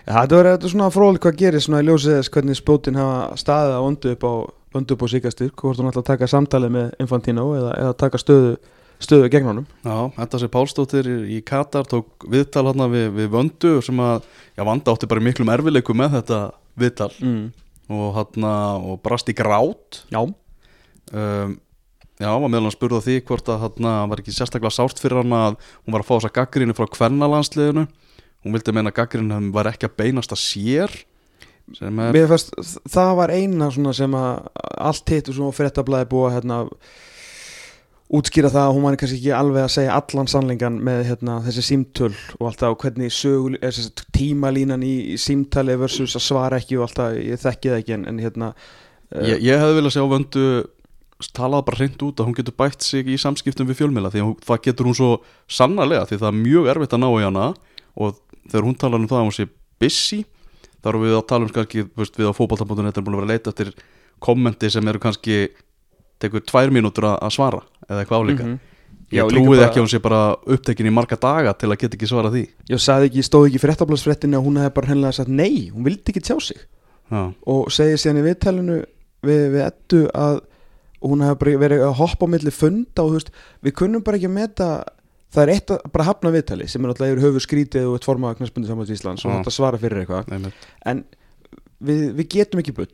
þetta er svona fróðilegt hvað gerir svona í ljósið þess hvernig spjótin hafa staðið að vöndu upp á á síkastur, hvort hún ætla að taka samtalið með Infantino eða, eða taka stöðu stöðu gegn honum. Já, þetta sé Pálsdóttir í Katar tók viðtal hann við, við vöndu sem að, já, vanda átti bara miklum erfileikum með þetta viðtal. Mm. og hann og brast í grát. Já, um, Já, var meðal hann spurði á því hvort að hann var ekki sérstaklega sárt fyrir hann að hún var að fá þessa gaggrinni frá kvennalandsliðinu. Hún vildi meina að gaggrinni var ekki að beinast að sér sem er, Mér fannst, það var eina svona sem að allt hitt og svona fréttablaði búið að hérna, útskýra það að hún var kannski ekki alveg að segja allan sannleikan með hérna, þessi símtöl og alltaf og hvernig sögul, er, þessi, tímalínan í, í símtali versus að svara ekki og alltaf, ég þekki það ekki en, en hérna eh, ég, ég hefði viljað sjá vöndu talað bara hreint út að hún getur bætt sig í samskiptum við fjölmiðla því að það getur hún svo sannarlega því það er mjög erfitt að ná í hana og þegar hún talar um það að hún sé busy þá erum við að tala um kannski við á fótballtabóttunni er búin að vera leita eftir kommenti sem eru kannski tekur tvær mínútur að svara eða eitthvað álíka. Mhm. Já, ég trúið bara- ekki að hún sé bara upptekin í marga daga til að geta ekki svara því. Ég sagði ekki, stóð ekki í fréttablaðsfréttinni að hún hefði bara hennilega sagt nei, hún vildi ekki tjá sig. Já, og segir síðan í viðtælinu við, við ettu að hún hefði bara verið að hoppa á milli funda og veist, við kunnum bara ekki að meta það er eitt að bara hafna viðtali sem er náttúrulega yfir höfu skrítið og eitt formaða knarspundi samvægt Íslands og þetta svara fyrir eitthvað. Við, við getum ekki bull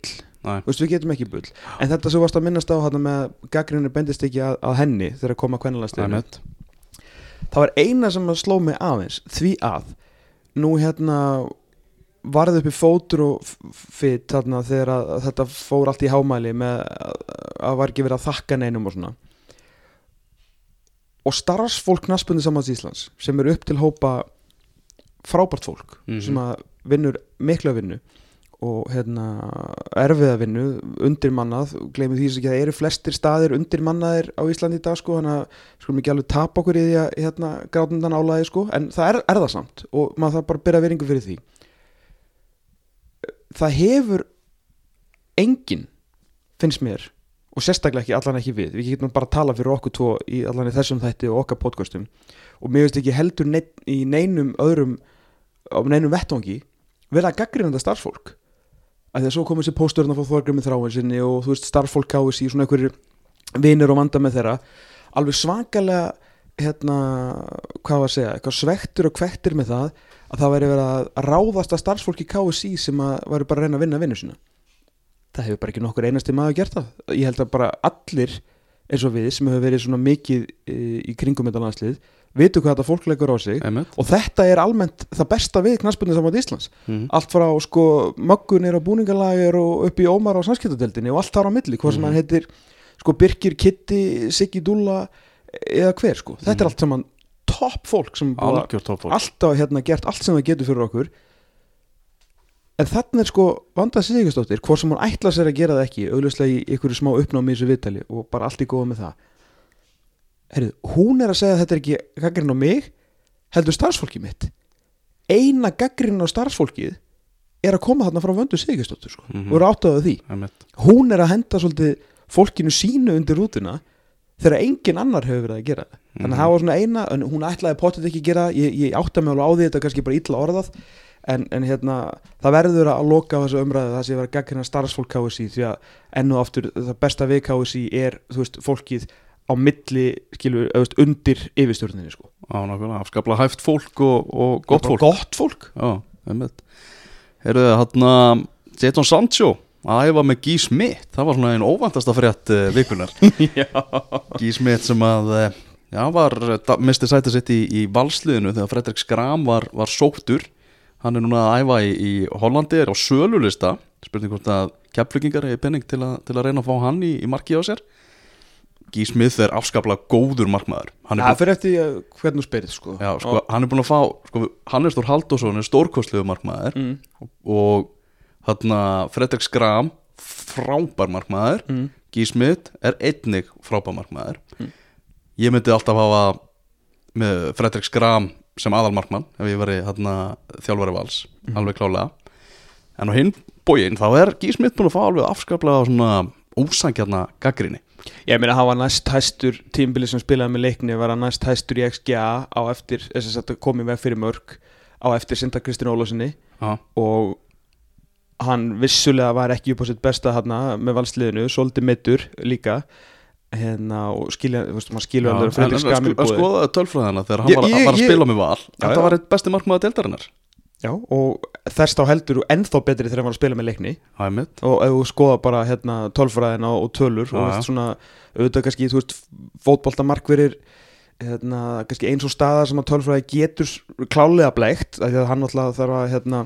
Veist, við getum ekki bull en þetta sem varst að minnast á hann með gaggrinni bendist ekki að, að henni þegar að koma kvennalasteginu Einmitt. það var eina sem að sló mig aðeins því að nú hérna varði uppi fótur og f- fit þarna þegar að, að þetta fór allt í hámæli með að, að var ekki verið að þakka neinum og svona og starfsfólk knaspunni samans Íslands sem eru upp til hópa frábært fólk Mhm. sem að vinnur mikla vinnu og hérna erfiða vinnu undirmannað, gleymið því að það eru flestir staðir undirmannaðir á Íslandi í dag sko, þannig að skulum ekki alveg tapa okkur í því að hérna, grátundan álæði sko, en það er, er það samt og maður þarf bara að byrja veringu fyrir því. Það hefur enginn finnst mér og sérstaklega ekki allan ekki við. Við getum bara að tala fyrir okkur tvo í allan þessum þætti og okkar podcastum. Og mér veist ekki heldur neinn, í neinum öðrum á neinum vettvangi verða að gaggrina þetta starfsfólk að því að svo komið sér pósturinn að fá þorgrið með þráin sinni og þú veist starfsfólk káis í svona einhverjir vinir og vanda með þeirra. Alveg svakalega hérna, hvað var að segja, eitthvað svektur og kvektir með það að það væri verið að ráðast að starfsfólki KSI sem að væri bara að reyna að vinna vinnu sína. Það hefur bara ekki nokkur einasti maður gert það. Ég held að bara allir eins og við sem hefur verið svona mikið e, í kringum þetta landslið vitu hvað þetta fólk leggur á sig Einmitt. og þetta er almennt það besta við knaspunni saman Íslands Mhm. allt frá sko möggunir og búningalagir og upp í Ómar á samskiptadeldinni og allt þar á milli, hvað sem Mhm. hann heitir sko Birkir, Kitty, Siggi Dúlla eða hver sko, þetta er Mhm. allt saman topp fólk sem alltaf hérna gert allt sem það getur fyrir okkur en þannig er sko vandað Sigursdóttir, hvort sem hún ætla sér að gera það ekki auðvitað í einhverju smá uppnámi í þessu viðtali og bara allt í góða með það Herrið, hún er að segja að þetta er ekki gaggrinn á mig heldur starfsfólkið mitt eina gaggrinn á starfsfólkið er að koma þarna frá vöndu Sigursdóttir sko, Mhm. og eru áttaðu því Einmitt. hún er að henda svolítið fólkinu sínu undir rútuna þegar engin annar hefur verið að gera það þannig að Mhm. það var svona eina, hún ætlaði potið ekki að gera ég, ég átta mig alveg á því þetta er kannski bara illa orðað en, en hérna, það verður að loka á þessu umræðu það sé að vera gaggrina starfsfólk KSI því að enn og aftur það besta við KSI er, þú veist, fólkið á milli, skilur, auðvist, undir yfirstjórninni, sko. á nákvæmlega, afskaplega hæft fólk og, og gott fólk. Gott fólk. Já, einmitt. Heyrðu þið, hann Jadon Sancho að æfa með Guy Smith. Það var svona einn óvantasta frétt uh, vikunar (laughs) Já. Guy Smith sem að uh, já, var, misti sætið sitt í, í valsliðinu þegar Fredrik Skram var, var sóttur. Hann er núna að æfa í, í Hollandi er á sölulista. Spurning hvort að keppflyggingar er penning til, til að reyna að fá hann í, í marki á sér Guy Smith er afskaplega góður markmaður Það fyrir eftir uh, hvernig spyrir, sko. Já, sko, hann er búin að fá sko, Hannes Þór Halldórsson er stórkostlegu markmaður Mm. og þarna Fredrik Skram frábær markmaður Mm. Guy Smith er einnig frábær markmaður Mm. ég myndi alltaf hafa með Fredrik Skram sem aðalmarkmann ef ég veri þjálfari vals Mhm. alveg klálega en á hinn bógin þá er Guy Smith búin að fá alveg afskaplega svona ósangjarna gaggrinni Ég meina hann var næst hæstur tímbili sem spilaði með leikni var hann næst hæstur í XGA á eftir þess að komið veg fyrir mörg á eftir Sinta Kristinn Já, og hann vissulega var ekki upp á sitt besta hann með valsliðinu, svolítið mittur líka. Hérna og skilja, maður skilur alveg að en, Fredrik en, Skamil sko, búið. skoða tölfræðina þegar hann var, að spila með val þetta var eitt besti markmaður deildarinnar Já, og þess þá heldur þú ennþá betri þegar hann var að spila með leikni. Það mitt og ef þú skoða bara hérna tölfræðina og tölur og veist svona auðvitað kannski, þú veist, fótbolta markverir hérna, kannski eins og staða sem að tölfræði getur klálega bleikt, af því að hann alltaf þarf að hérna,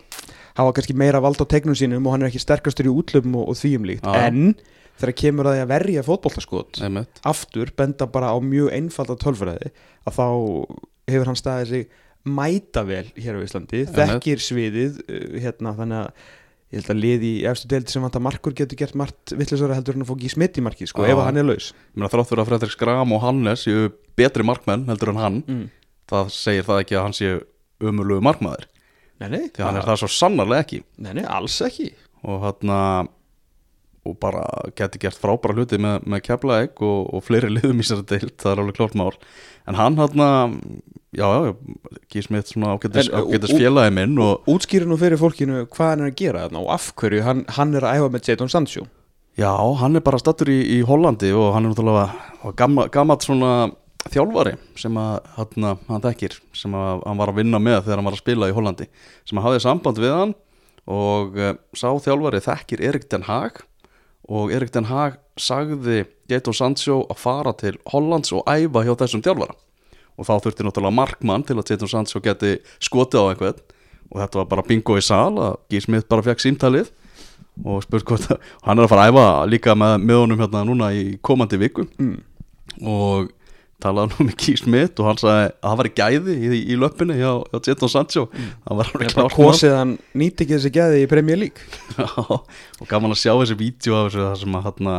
hafa kannski meira vald á tegnum sínum og hann er ekki sterkastur í útlöfum og, og þvíum líkt, Já. en þegar kemur að því að verja fótboltaskot Það er mitt aftur benda bara á mjög einfalda tölfræði að þá hefur hann staðið sig mæta vel hér á Íslandi, þekkir sviðið uh, hérna þannig að ég held að liði í efstu deildi sem vantar markur getur gert margt vittlisara heldur en að fá ekki smitt í marki sko, ef að hann er laus. Ég meina þrátt fyrir að Fredrik Skram og Hannes séu betri markmenn heldur en hann mm. það segir það ekki að hann sé umulugu markmaður. Nei, nei, því að hann er það svo sannarlega ekki. Nei, nei, alls ekki. Og hann og bara geti gert frábæra hluti með, með keflaeg og, og fleiri liðum í sér deilt, það er alveg klart mál. En hann hann já, já, gís mitt svona ágætis ú- félagi minn og Útskýri nú fyrir fólkinu hvað hann er að gera þarna og af hverju hann, hann er að æfa með Jadon Sancho. Já, hann er bara stattur í, í Hollandi og hann er náttúrulega gamma, gammalt svona þjálfari sem að hann, hann þekkir sem að hann var að vinna með þegar hann var að spila í Hollandi sem að hafði samband við hann og uh, sá þjálfari þekkir Erik Den Haag og Erik Den Haag sagði Jadon Sancho að fara til Hollands og æfa hjá þessum þjálfara og þá þurfti náttúrulega markmann til að Jadon Sancho geti skotið á einhvern. Og þetta var bara bingo í sal að Gís Smith bara fekk símtalið. Og spurt hvort að hann er að fara að æfa líka með, með honum hérna núna í komandi viku. Mm. og talaði nú með Gís Smith og hann sagði að það var í gæði í, í löppinni hjá, hjá Jadon Sancho. Það var alveg kosið að hann nýti ekki þessi geði í Premier League. Og gaman að sjá þessi vídeo af þessu það sem að hérna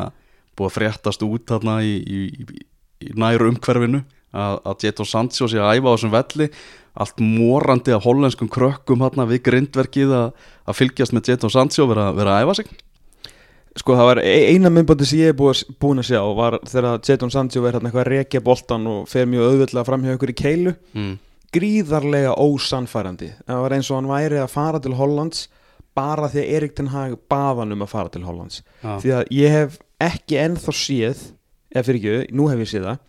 búið að fréttast út hérna í, í, í, í næru umhverfinu að, Jadon Sancho sé að æfa á þessum velli. Allt morandi af hollenskum krökkum hérna við grindverkið að, að fylgjast með Jadon Sancho vera, vera að æfa sig. Sko það var e- eina myndbandi sem ég búið, búin að sjá var þegar Jadon Sancho verður hérna eitthvað að rekja boltan og fer mjög auðvitað fram hjá ykkur í keilu. Mm. gríðarlega ósannfærandi. Það var eins og hann væri að fara til Hollands bara því að Erik Ten Hag bað hann um að fara til Hollands. Já. því að ég hef ekki ennþá séð eða fyrir ekki, nú hef ég séð það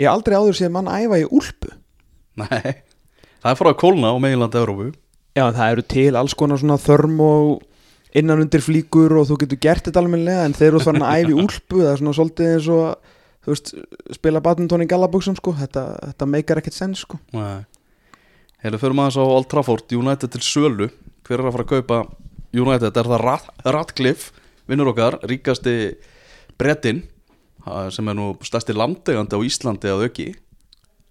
ég hef aldrei áður séð mann æfa í úlpu. Nei, það er frá kólna á meginlandi Európu Já, það eru til alls konar svona þörm og innan undir flíkur og þú getur gert þetta almennilega en þeir eru þannig að æfa í úlpu. Það er svona svolítið eins og þú veist, spila badminton í gallabuxum sko. Þetta, þetta meikar ekkert senn sko. Nei. Hefur fyrir maður svo Old Trafford United til sölu. Hver er að fara að kaupa United? Er það Rat Ratcliffe, vinnur okkar Ríkasti brettinn sem er nú stærsti landegandi á Íslandi að auki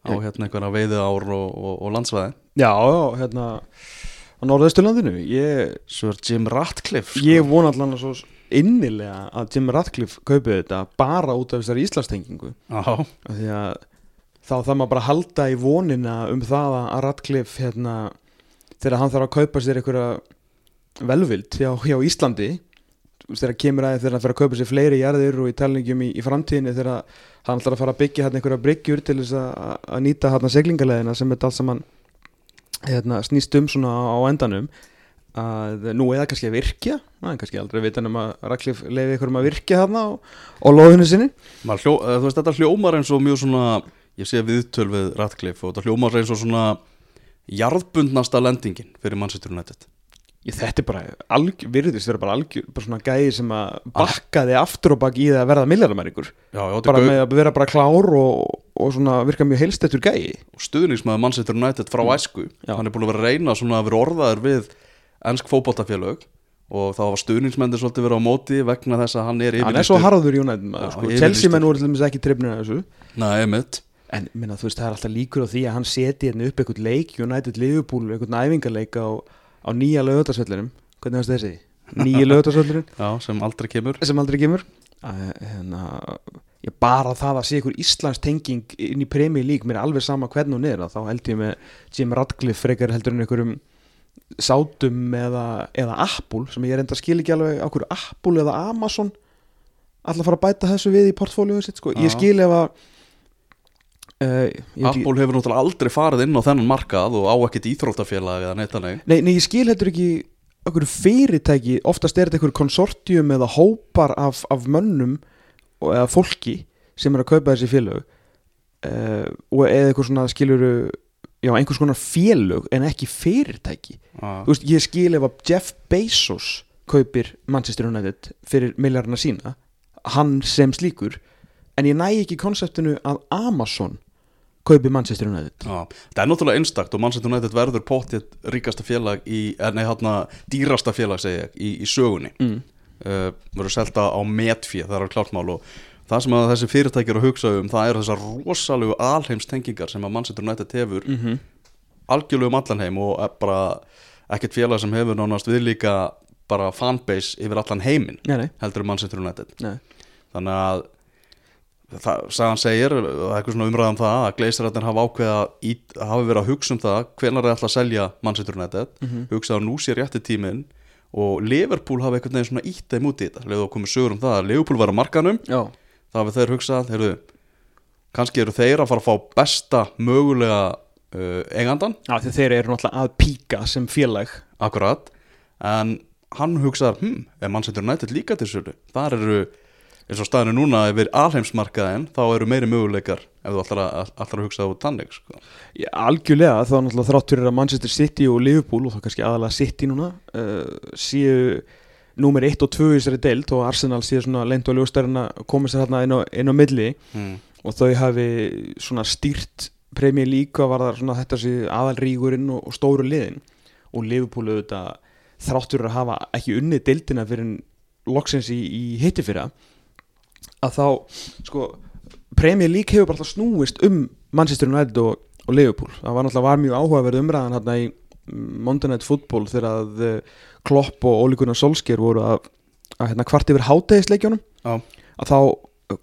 á hérna einhverja veiði ár og, og, og landsvæði. Já, hérna á Norðausturlandinu. Ég, Sir Jim Ratcliffe sko. ég vona allan að svo innilega að Jim Ratcliffe kaupið þetta bara út af þessari Íslandstengingu því að þá þarf maður bara að halda í vonina um það að Radcliffe hérna, þegar hann þarf að kaupa sér einhverja velvild hjá, hjá Íslandi þegar kemur að því þegar hann fyrir að kaupa sér fleiri jarðir og í talningum í, í framtíðinni þegar hann ætlar að fara að byggja hérna einhverja bryggjur til þess að, að nýta hérna seglingalegina sem þetta allt saman hérna, snýst um svona á, á endanum. Að nú eða kannski að virkja það er kannski aldrei vitan um að Radcliffe leiði einhverjum að virkja þarna á, á lóðinu sinni. Hljó, þú veist þetta hljómar eins og mjög svona Ég sé viðtöl við Ratcliffe og þetta hljómar eins og svona jarðbundnasta lendingin fyrir Manchester United Ég, þetta er bara alg, virðist vera bara algjör bara svona gæði sem að bakkaði aftur og bak í það að verða milljarðamæringur. Bara þetta með að vera bara klár og, og svona virka mjög heilstettur gæði og stuðningsmaður Manchester United frá æsku. Já. hann er búin að vera að reyna svona að vera orðaður við ennsk fótboltafélög. Og þá var stuðningsmendir svolítið verið á móti vegna þess að hann er hann er svo harður í Já, sko. Chelsea menn voru ekki trefnir þessu. Nei, en minna, þú veist það er alltaf líkur á því að hann seti hérna upp einhvern leik United Liverpool, einhvern æfingarleik á, á nýja lögutarsvellinum hvernig varst þessi? Nýja lögutarsvellurinn (laughs) Já, sem aldrei kemur sem aldrei kemur hérna, ég bara það að sé ykkur Íslands tenging inn í Premier League mér er alveg sama hvernig hún er að þá held ég með Jim Radcliffe frekar heldur en einhverjum sátum eða, eða Apple sem ég er enda að skil ekki alveg hverju Apple eða Amazon alltaf fara að bæta þessu við í portfólíu sitt sko. ég Já. skil ef að uh, ekki- Apple hefur náttúrulega aldrei farið inn á þennan markað og á ekkert íþróttafélag eða neitt þannig. Nei, nei, ég skil heldur ekki okkur fyrirtæki, oftast er þetta einhver konsortium eða hópar af, af mönnum og, eða fólki sem er að kaupa þessi félög. Uh, og eða eitthvað svona skiluru já, einhvers konar félög en ekki fyrirtæki. Ah, þú veist, ég skil ef að Jeff Bezos kaupir Manchester United fyrir miljarna sína hann sem slíkur en ég næ ekki konseptinu að Amazon kaupi Manchester United Já, það er náttúrulega einstakt og Manchester United verður póttið ríkasta félag í, eh, nei hérna dýrasta félag segi ég, í, í sögunni mm. uh, verður selta á metfí það er alveg klart mál og það sem að þessi fyrirtæki eru að hugsa um það eru þessar rosalegu alheimstengingar sem að Manchester United hefur Mm -hmm. algjörlega um allan heim og er bara ekkert félag sem hefur nánast við líka bara fanbase yfir allan heiminn heldur um Manchester United nei. þannig að það, sagan segir, það er eitthvað svona umræðan það að gleisrættin hafa ákveða hafi verið að hugsa um það, hvenær er alltaf að selja Manchester United, Mhm. hugsa að nú sé rétti tíminn og Liverpool hafi einhvern veginn svona ítt þeim út í þetta, leðu að komið sögur um það að Liverpool var á markanum, já, þá hafi þeir hugsað, heyrðu kannski eru þeir að fara að fá besta mögulega uh, eigandan, já þeir eru náttúrulega að píka sem félag. Akkurat. En hann hugsaðar, hm, er líka eins og staðinu núna yfir alheimsmarkaðin þá eru meiri möguleikar ef þú ætlar að, ætlar að hugsa það út tannig sko. Já, algjörlega, þá náttúrulega þrátt fyrir að Manchester City og Liverpool og þá kannski aðalega City núna uh, séu númer 1 og 2 í þessari deild og Arsenal séu svona leint og ljóstærinn að koma sér hérna inn á, inn á milli mm. og þau hafi svona stýrt Premier League og var það svona þetta sé aðalrígurinn og, og stóru liðin og Liverpool auðvitað þrátt fyrir að hafa ekki unnið deildina fyrir loksins í, í hitti fyrra að þá sko Premier League hefur bara alltaf snúist um Manchester United og, og Liverpool. Það var náttúrulega var mjög áhugaverð umræðan hérna í Monday Night Football þegar að eh, Klopp og Ole Gunnar Solskjær voru að, að hérna, kvart yfir hátegisleikjónum Já. að þá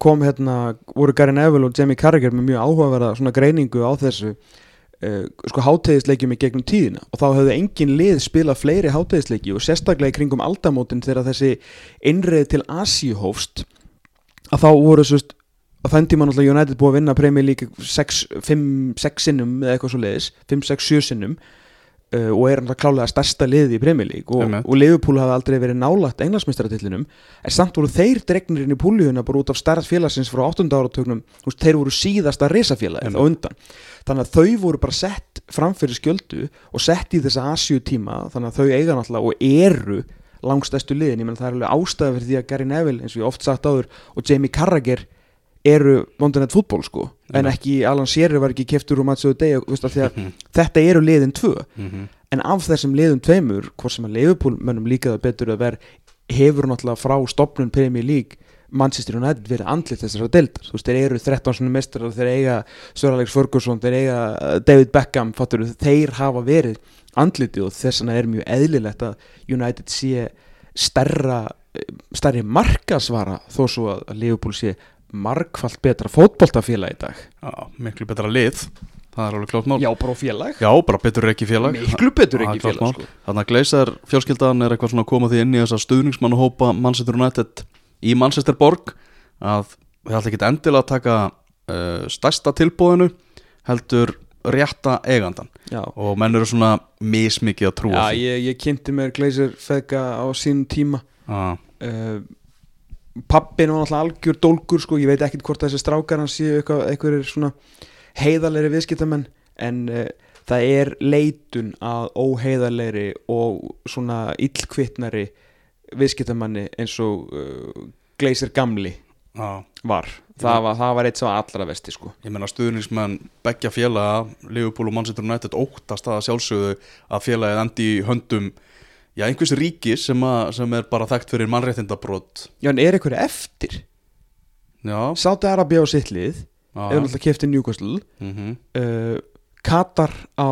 kom hérna voru Gary Neville og Jamie Carragher með mjög áhugaverða svona greiningu á þessu uh, sko hátegisleikjum í gegnum tíðina. Og þá hefðu engin lið spilað fleiri hátegisleiki og sérstaklega í kringum aldamótin þegar þessi innreið til Asíu hófst að þá voru svo á þenn tíma náttúrulega United búið að vinna Premier League 5-6 sinnum eða eitthvað svo leiðis 5-6-7 sinnum uh, og er náttúrulega klálega stærsta liði í Premier League og, og Liverpool hafi aldrei verið nálagt englandsmeistaratillinum en samt voru þeir dregnir inn í púljuna bara út af stærð félagsins frá 8. áratögnum þeir voru síðasta risafélagið á Einmitt. undan þannig að þau voru bara sett framfyrir skjöldu og sett í þessa Asíu tíma þannig að þau eiga náttúrulega og eru langstæstu liðin, ég menn það er alveg ástæða fyrir því að Gary Neville, eins og ég oft sagt áður og Jamie Carragher eru Monday Night Football sko, en Einmitt. ekki Alan Shearer var ekki keftur úr Matsuðu Deg veist, af því að Mhm. þetta eru liðin tvö Mhm. en af þessum liðum tveimur hvort sem að Liverpool mönnum líka það betur að vera hefur náttúrulega frá stopnun Premier League Manchester United verið andlit þessara deildar, þú veist, þeir eru 13 svona mestrar, þeir eiga Sir Alex Ferguson þeir eiga uh, David Beckham fattur, þeir hafa verið andliti og þess vegna er mjög eðlilegt að United sé stærra stærri markasvara þó svo að Liverpool sé margfalt betra fótboltafélag í dag. Já, miklu betra lið. Það er alveg klátt mál. Já, bara félag. Já, bara betur ekki félag. Miklu betur ekki félag sko. Þannig að Gleisar fjölskyldan er eitthvað svona að koma því inn í þessa stuðningsmannahópa Manchester United í Manchester Borg að það ætla ekki endilega að taka uh, stærsta tilbúðinu heldur rétta eigandan Já, og menn eru svona mismikið að trúa Já því. ég, ég kynnti mér Glazer Fega á sínum tíma. Já, uh, Pappin var náttúrulega algjör dólgur sko, ég veit ekkit hvort þessi strákar hans séu eitthvað, eitthvað svona heiðarleiri viðskiptamenn en uh, það er leitun að óheiðarleiri og svona illkvittnari viðskiptamanni eins og uh, Glazer gamli já. var. Það var, það var eitt svo allra vesti sko. Ég meina stuðningsmenn beggja félaga Liverpool og Manchester United óttast að sjálfsögðu að félagið endi í höndum já, einhvers ríkis sem, að, sem er bara þekkt fyrir mannréttindabrót Já en er eitthvað eftir? Já, Sáti Arabia á sitt lið já. eða náttúrulega kefti Newcastle. Mm uh, Katar á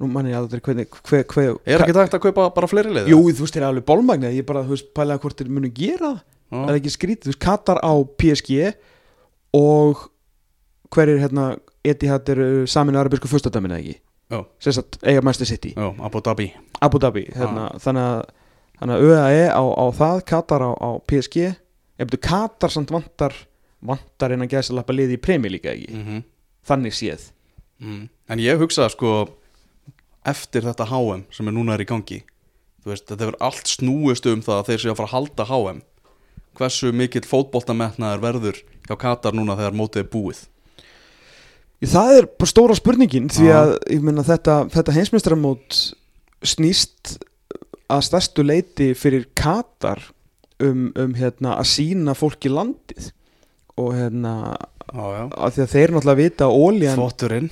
nú manni ég er hvernig hver, hver, Er ekki takt að kaupa bara fleiri leið? Jú, þú veist, þeir eru alveg bólmagnið Ég bara, þú veist, pælega hvort þeir munu gera það. Það er ekki skrítið, þú veist, Katar á PSG og hverjir hérna Etihad eru saminu arabísku fyrstadæminu ekki? Já, sem sagt eiga Manchester City. Já, Abu Dhabi. Abu Dhabi, hérna, að þannig að ÖAE á, á það, Katar á, á PSG ef þú Katar samt vantar vantar gæðs að lappa liði í premi líka ekki? Mm þannig séð. Mm. En ég hugsa sko eftir þetta HM sem er núna er í gangi. Þú veist, þetta hefur allt snúist um það að þeir séu að fara að halda HM hversu mikill fótboltametnaður verður hjá Katar núna þegar mótið er búið? Það er bara stóra spurningin því að meina, þetta, þetta heimsmeistaramót snýst að stærstu leiti fyrir Katar um, um hérna, að sína fólki landið. Og hérna já að því að þeir náttúrulega vita að ólíjan, Þvotturinn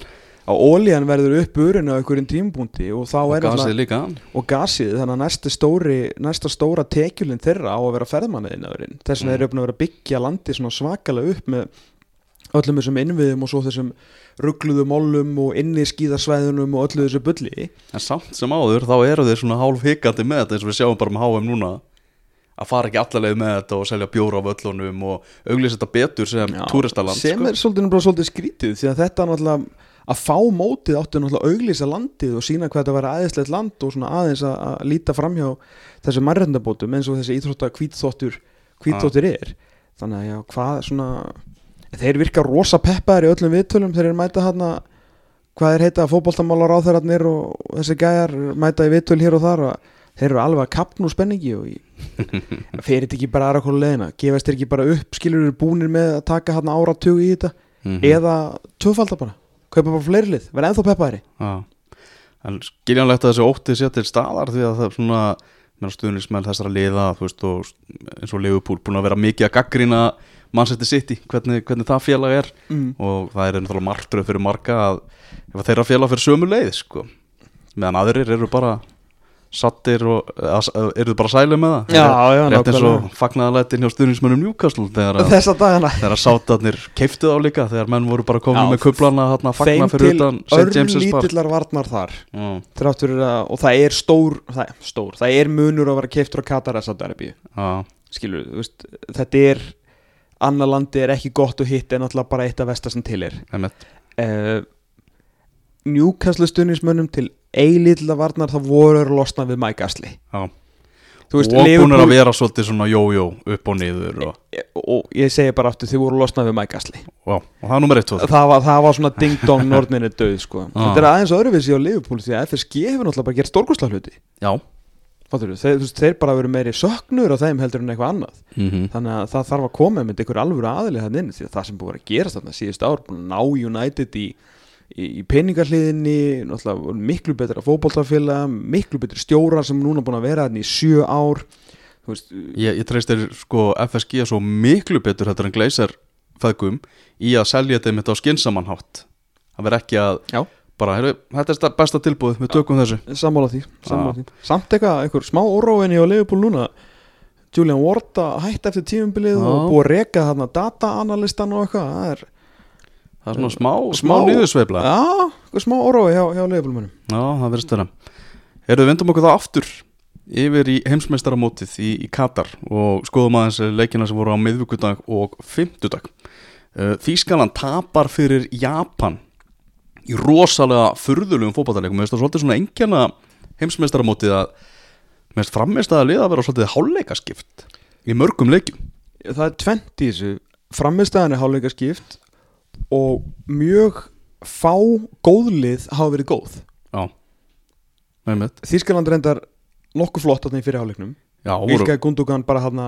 að ólíjan verður upp urinu á einhverjum tímubúndi og þá og er líka og gasið þannig að næsta, stóri, næsta stóra tekjulinn þeirra á að vera ferðmanniðinnaðurinn þess vegna Mm. er uppnað að vera byggja landi svakalega upp með öllum þessum innviðum og svo þessum ruggluðu mollum og inni skíðarsvæðunum og öllu þessu bulli En samt sem áður þá eru þeir svona hálf hikandi með þetta eins og við sjáum bara með HM núna að fara ekki allarleið með þetta og selja bjóra á völlunum og auglýsa þetta betur sem túristaland sem sko. er svolítið, svolítið skrítið því að þetta náttúrulega að fá mótið áttu náttúrulega að auglýsa landið og sína hvað þetta væri aðeinslegt land og svona aðeins að, að líta framhjá þessu mærrendabótum eins og þessi íþrótta hvítþóttur hvítþóttur er. Þannig að já, hvað svona þeir virka rosa peppaðir í öllum viðtölum þeir eru mæta hann hvað er heita fótboltamálar á þeirarnir og þessi gæjar mæta í viðtöl hér og þar og þeir eru alveg að kapna úr spenningi og (laughs) fer þetta ekki bara aðra hvort leðina gefast þeir ekki bara upp, skilur eru búnir með að taka hann áratug í þetta? Mhm. eða tvöfalda bara, kaupa bara fleiri lið verða ennþá peppaðri skiljanlegt að þessi ótti sé til staðar því að það er svona stuðnismenn þessara liða veist, og eins og Leifupúl búin að vera mikið að gaggrina mannsætti City hvernig, hvernig það félag er mm. og það er náttúrulega martröð fyrir marga að þeirra félag fyrir sömu leið sko. meðan aðrir eru bara sattir og að, eru bara sæli með það? Já, já, rétt eins og fagnaðalættin hjá stuðnismennum Newcastle þegar að, að sátarnir keiftu þá líka þegar menn voru bara komin Já, með kublana að fagna þeim fyrir til utan St. James's Park. örlítillar varnar þar. Já, að, og það er stór það, stór, það er munur að vera keiftur á Katar að Saudi-Arabíu, já, skilur veist, þetta er annar landi er ekki gott og hitt en alltaf bara eitt af vestar sem til er. Uh, Newcastle stuðnismönnum til eilítla varnar það voru að losna við Mike Astley Já. Veist, og búin að vera svolítið svona jó-jó upp og niður og, og ég segi bara aftur þið voru að losna við Mike Astley og, og það er nummer 1 2 það var, það var svona ding-dong norninni döð sko. (laughs) Ah. þetta er aðeins öðruvísi á Liverpool því að FSG hefur náttúrulega bara gert stórkostla hluti Já Fatturðu? þeir, veist, þeir bara verið meiri söknur á þeim heldur en eitthvað annað mm -hmm. þannig að það þarf að koma með einhver alvöru aðili þannig að það sem búið að gerast þarna síðust ár búin að ná United í, í, í peningahliðinni náttúrulega miklu betra fótboltafélag miklu betri stjórar sem núna búin að vera í sjö ár veist, Ég, ég treyst þér sko FSG svo miklu betur þetta en Glazer feðgum í að selja þetta mitt á skinsamannhátt það verð ekki að Já. bara, heru, þetta er sta- besta tilbúið, við tökum þessu sammála því, sammála því. samt eitthvað, einhver smá óróinni á Liverpool núna Julian Ward að hætta eftir tímumbilið Já. og búið að reka þarna data-analistan og eitthvað það er það er svona smá, smá, Smá- nýðusveifla já. já, smá órói hjá, hjá Liverpool mönnum það verðist vera. Erum við vindum okkur það aftur yfir í heimsmeistaramótið í, í Katar og skoðum aðeins leikina sem voru á miðvíkudag og fimmtudag. Uh, Þýskaland tapar fyrir Japan í rosalega mér finnst það svolítið svona engjana heimsmeistaramótið að mér finnst frammeist að liða að vera svolítið háleikaskipt í mörgum leikjum. Það er tvent í þessu. Framistæðan er háleika skipt og mjög fá góðlið hafa verið góð. Já, einmitt. Þískaland reyndar nokkuð flott þarna í fyrir háleiknum Já, voru Ilkay Gundogan bara hann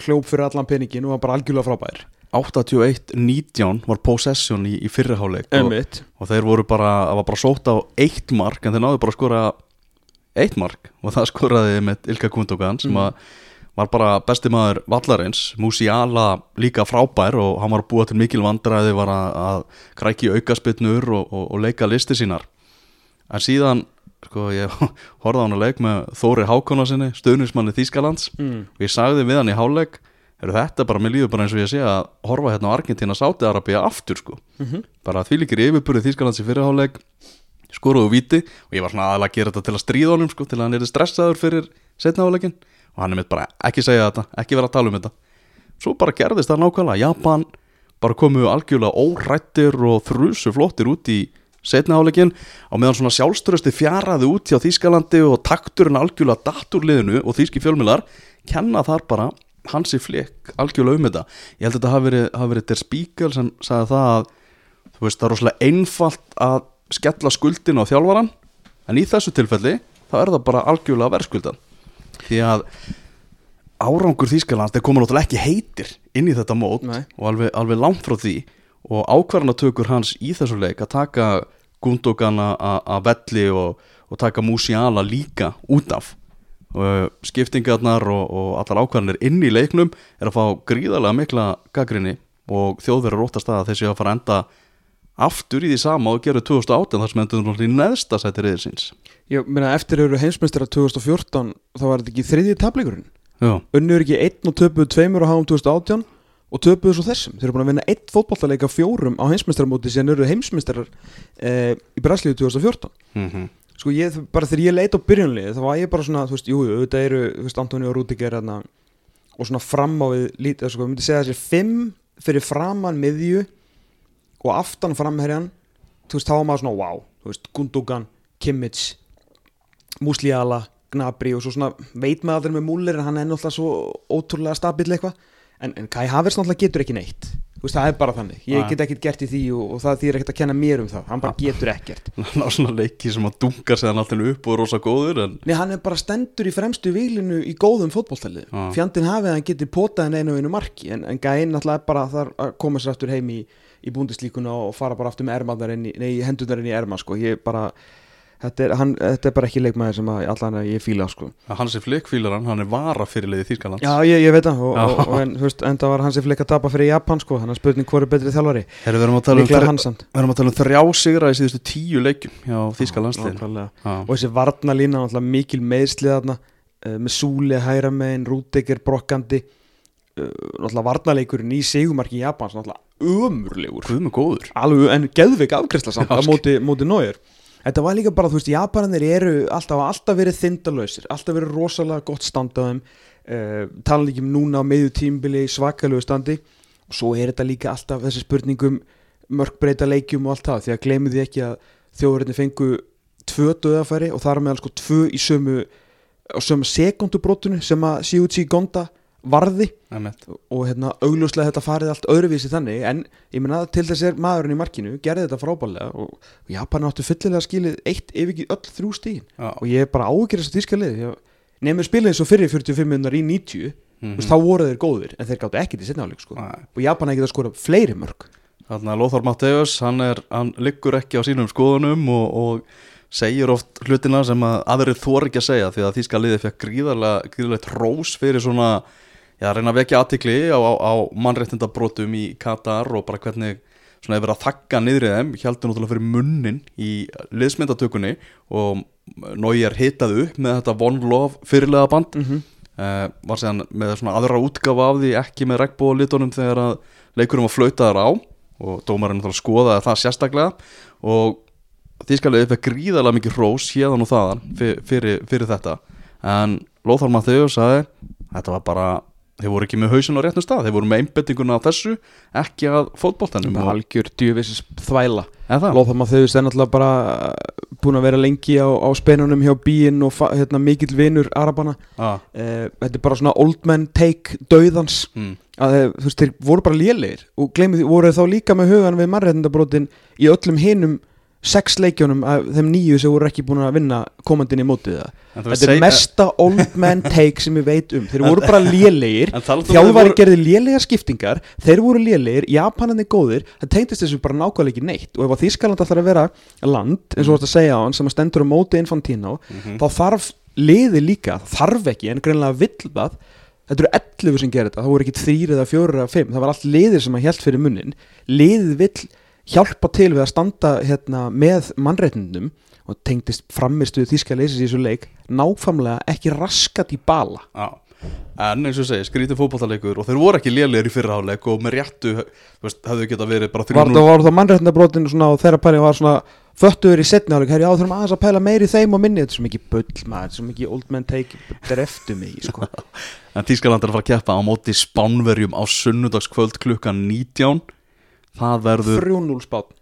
hljóp fyrir allan peningin og var bara algjörlega frábær. 81-19 var possession í, í fyrriháleik og, og þeir voru bara, það var bara sótt á eitt mark en þeir náðu bara að skora eitt mark. Og það skoraði með Ilka Kundogan sem Mhm. að var bara besti maður vallarins Musiala líka frábær og hann var búa til mikil vandræði var að, að kræki aukaspytnur og, og, og leika listi sínar en síðan sko ég (laughs) horfði á hann að leik með Þóri Hákona sinni, stöðnismanni Þýskalands mm. og ég sagði við hann í hálfleik er þetta bara, mér líður bara eins og ég sé að horfa hérna á Argentina, Sáti Arabia aftur sko Mhm. bara því líkir yfirburði Þýskalands í fyrirháleik skoruðu víti og ég var svona aðalega að gera þetta til að stríða honum sko, til að hann er stressaður fyrir setnaháleikin og hann er mitt bara ekki segja þetta, ekki vera að tala um þetta. Svo bara gerðist það nákvæmlega. Japan bara komu algjörlega órættir og þrusu flottir út í setnaháleikin á meðan svona sjálfströsti fjaraði út hjá Þýskalandi og takturinn algjörlega daturliðinu og þýski fjölmiðlar kenna þar bara hansi flik algjörlega um þetta. Ég held að þetta hafi verið, hafi verið Der Spiegel sem sagði það að þú veist það er rosalega einfalt að skella skuldin á þjálfaran en í þessu tilfelli þá er það bara algjörlega verðskuldan því að árangur Þýskaland er komin náttúrulega ekki heitir inn í þetta mót Nei. og alveg, alveg langt frá því og ákvarðanatökur hans í þessu leik að taka Gundogana að velli og, og taka Musiala líka út af og skiptingarnar og, og allar ákvarðanir inn í leiknum er að fá gríðarlega mikla gaggrinni og þjóðverður rótast að þessi að fara enda aftur í því sama og gerðu 2018 þar sem endur náttúrulega í neðsta sæti reyðisins Ég meina eftir eru heimsmeistara 2014 þá var þetta ekki þriðji tableikurinn Já, Unnur ekki einn og töpuðu tveimur á háum 2018 og töpuðu svo þessum. Þeir eru búin að vinna einn fótballtaleika fjórum á heimsmeistaramóti síðan eru heimsmeistarar eh, í Braslíu 2014 mm Sko ég, bara þegar ég leit á byrjunlið þá var ég bara svona, þú veist, jú, jú, þetta eru Antoni og Rúdiger hérna og svona fram á við lítið, sko, ég myndi segja þessi fimm fyrir framan miðju og aftan framherjan þú veist, þá var maður svona, wow, þú veist, Gundogan Kimmich Musliala, Gnabry og svo svona veit maður allir með Múlir en hann er náttúrulega svo ótrúlega stabill eitthvað. En, en Kai Havers náttúrulega getur ekki neitt. Þú veist, það er bara þannig, ég get ekkert gert í því og, og það þýr ekkert að kenna mér um það. Hann bara getur ekkert. (laughs) Ná svona leiki sem að dunga sig hann alltaf upp og er rosa góður en Nei, hann er bara stendur í fremstu výlinu í góðum fótbolltæli Já. Fjandinn hafið að hann geti potað en einu og einu marki en, en er í, í búndislíkuna og fara bara aftur með ermarnar inn í, nei, hendurnar inn í erma sko. ég bara, þetta er, hann, þetta er bara ekki leikmaður sem að allan að ég fíla sko. Hansi Flick fílar hann, hann er vara fyrirliði Þýrkalands Já, ég, ég veit það og, og, og en, þú veist, enda var hans í fleik að tapa fyrir Japan sko, þannig að spurning er betri þjálfari. Herru, við erum að tala um, Líklega þre- hans samt við erum að tala um þrjá sigra í síðustu tíu leikjum hjá Þýska landsliðin Nákvæmlega. og þessi varnalína náttúrulega mikil meðslið þarna uh, með Súli, Hæramein, Rúdegger, Brokkandi. Uh, náttúrulega varnaleikurinn í sigumarki Japans náttúrulega umurlegur Guð með góður. Alveg en geðveik afgræsla samt á móti, móti nójur þetta var líka bara, þú veist, Japanir eru alltaf, alltaf verið þindalausir alltaf verið rosalega gott stand á þeim. Uh, tala líka um núna á meðu tímbili svakalegu standi. Og svo er þetta líka alltaf þessi spurningum mörkbreyta leikjum og allt það því að gleymu því ekki að þjóðurinn fengu tvö döðafæri og þar meðal sko tvö í sömu á sömu sekundubrótunu sem að Shiuchi Gonda varði Emmett. og hérna augljóslega þetta farið allt öðruvísi þannig en ég meina til þess er maðurinn í markinu gerði þetta frábælega og, Japan áttu fyllilega skilið eitt ef ekki öll þrjú stígin Já. og ég er bara ágjörð þess að tíska lið nefnir spilið eins og fyrir 45 minnar í 90 Mhm. þú veist, þá voru þeir góðir en þeir gáttu ekkert í setna áleik sko. Og Japan ekki að skora fleiri mörg Þannig að Lothar Matthäus, hann, hann liggur ekki á sínum skoðunum og, og segir oft hlutina sem að aðrið þor ekki að segja því að Þýska liðið fekk gríðarlega, gríðarlega trós fyrir svona, já, að reyna að vekja aðtikli á, á, á mannréttindabrotum í Katar og bara hvernig svona er verið að þakka niðrið þeim, heldur náttúrulega fyrir munnin í liðsmyndatökunni og Neuer hitaði upp með þetta One Love fyrirlega band mm -hmm. uh, var séðan með svona aðra útgafa af því ekki með regnbólitunum þegar að leikurum var flautaðar á og dómarinn náttúrulega skoðaði það sérstaklega. Og þýskaliðið fekk gríðarlega mikið hrós hérðan og þaðan fyrir, fyrir, þetta. En Lothar Matthäus sagði þetta var bara, þeir voru ekki með hausin á réttum stað, þeir voru með einbettinguna á þessu ekki að fótboltanum og, algjör djúvisis þvæla. Það, Lothar Matthäus er náttúrulega bara búin að vera lengi á, á spenunum hjá bíinn og hérna, mikill vinur Arabana. Ah, uh, þetta er bara svona old man take dauðans. Mm, að þeir, þú veist, þeir voru bara lélegir og gleymið því, voru þá líka með hugan við mannréttindabrotin í öllum hinum sex leikjónum af þeim nýju sem voru ekki búin að vinna komandinn í mótið það þetta er mesta old man take sem ég veit um. Þeir voru bara lélegir. um þjálfari gerði lélegar skiptingar. Þeir voru lélegir, Japanandi góðir. Það tengdist þessu bara nákvæmlega ekki neitt. Og ef Þískaland ætlar að vera land eins og þú varst að segja á hann sem stendur á móti Infantino Mhm. þá þarf liði líka þarf ekki en greinlega vill það. Þetta eru 11 sem gerir þetta, það voru ekki 3 eða 4 eða 5, það var allt liðir sem að hjælt fyrir munnin liðið vill hjálpa til við að standa hérna, með mannréttindum og tengdist framistuð þýska leysis í þessu leik náfamlega ekki raskat í bala. Já, en eins og segi, skrítið fótballtaleikur og þeir voru ekki lélegir í fyrraháleik og með réttu, hefðu geta verið bara var 3-0 það, var það mannréttindabrotin svona, og þeirra pæli var svona föttuður í setni áleik herri á þurfum aðeins að pæla meiri þeim og minni. Þetta er svo mikið bull maður, þetta er svo mikið old man take dreftu mig sko. (laughs) En Tískaland er að fara að keppa á móti spánverjum á sunnudagskvöld klukkan 19 Það verður 3-0 spát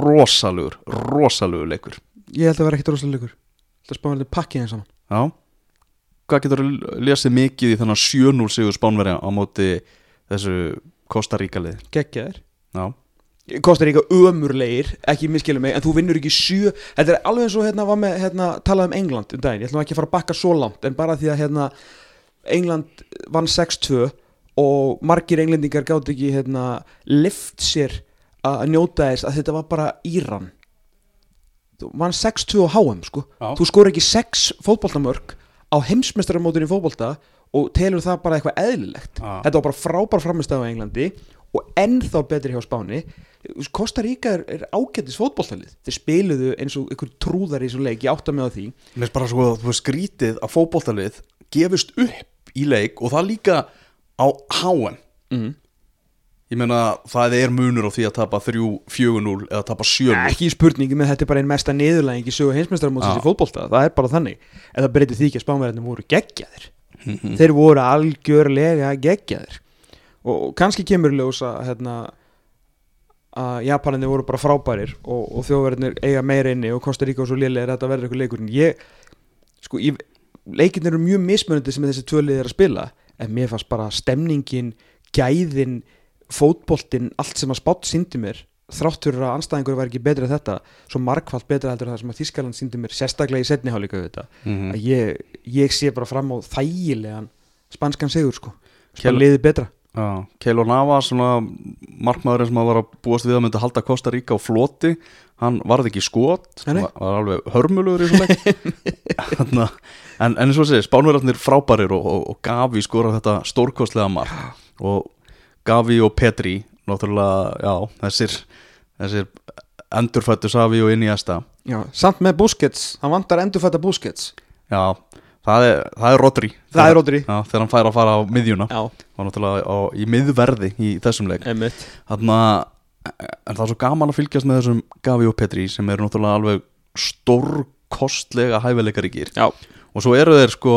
rosalugur, rosalugur leikur. Ég held að vera ekkit rosalega leikur. Þetta spáði þetta pakkið eins saman Já. Hvað getur þú lesið mikið í þennan 7-0 sigur spánverja á móti þessu Kosta Ríka liði? Geggjaðir. Já, kostar ekki ömurlegir, ekki miskilum mig en þú vinnur ekki sjö, þetta er alveg eins og hérna var með, hérna, talað um England um daginn. Ég ætlum ekki að fara að bakka svo langt en bara því að hérna, England vann 6-2 og margir englendingar gátt ekki hérna, lift sér að njóta þess að þetta var bara Íran. Þú vann 6-2 á HM sko. Já. þú skor ekki 6 fótboltamörk á heimsmeistaramótinu í fótbolta og telur það bara eitthvað eðlilegt. Já. þetta var bara frábær framistæð á Englandi og ennþá betri hjá Spáni. Kosta Ríka er, er ágættis fótboltalið. Þeir spiluðu eins og ykkur trúðar í svo leik ég átta mig á því. Mér finnst bara svo að þú skrítið að fótboltalið gefist upp í leik og það líka á HM mm. Ég meina það er munur á því að tapa 3-4-0 eða tapa 7-0 ekki spurningi með þetta er bara einn mesta niðurlæðing í sögu heimsmeistaramótsins í fótbolta. Það er bara þannig. En það breytir því ekki að spánverðarnir voru geggjaðir. Þeir voru algjörlega geggjaðir. Og kannski kemur í ljós að hérna, að Japaninni voru bara frábærir og, og þjóðverðinir eiga meira inni og Kosta Ríka og svo lélega er þetta verður eitthvað leikur en ég, sko, ég, leikin eru mjög mismunandi sem þessi tvö lið er að spila en mér fannst bara stemningin gæðin, fótboltinn allt sem að spátt síndi mér þrátt fyrir að anstæðingur væri ekki betri en þetta svo margfald betra heldur það sem að Þískaland síndi mér sérstaklega í setniháleika Mhm. að ég, ég sé bara fram á þægilegan spanskan sigur sko. Kel- Spá liðið betra Keilo Nava, svona markmaðurinn sem að var að búast við að myndi halda Kosta Ríka á floti, hann varði ekki skot, nei. var, alveg hörmulugur í svona leik. (laughs) Þarna, en, en eins og þessi, spánverðarnir frábærir og, og, og Gavi skora þetta stórkostlega mark. Og Gavi og Petri, náttúrulega, já, þessir, þessir endurfættu Savi og Iniesta. Já, samt með Busquets, hann vantar endurfætta Busquets. Já, það er, það er Rodri. Það er Rodri. Já, þegar hann fær að fara á miðjuna. Já, var náttúrulega á, í miðverði í þessum leik. Einmitt. Þarna, en það er svo gaman að fylgjast með þessum Gavi og Petri sem eru náttúrulega alveg stórkostlega hæfileikaríkir. Já, og svo eru þeir sko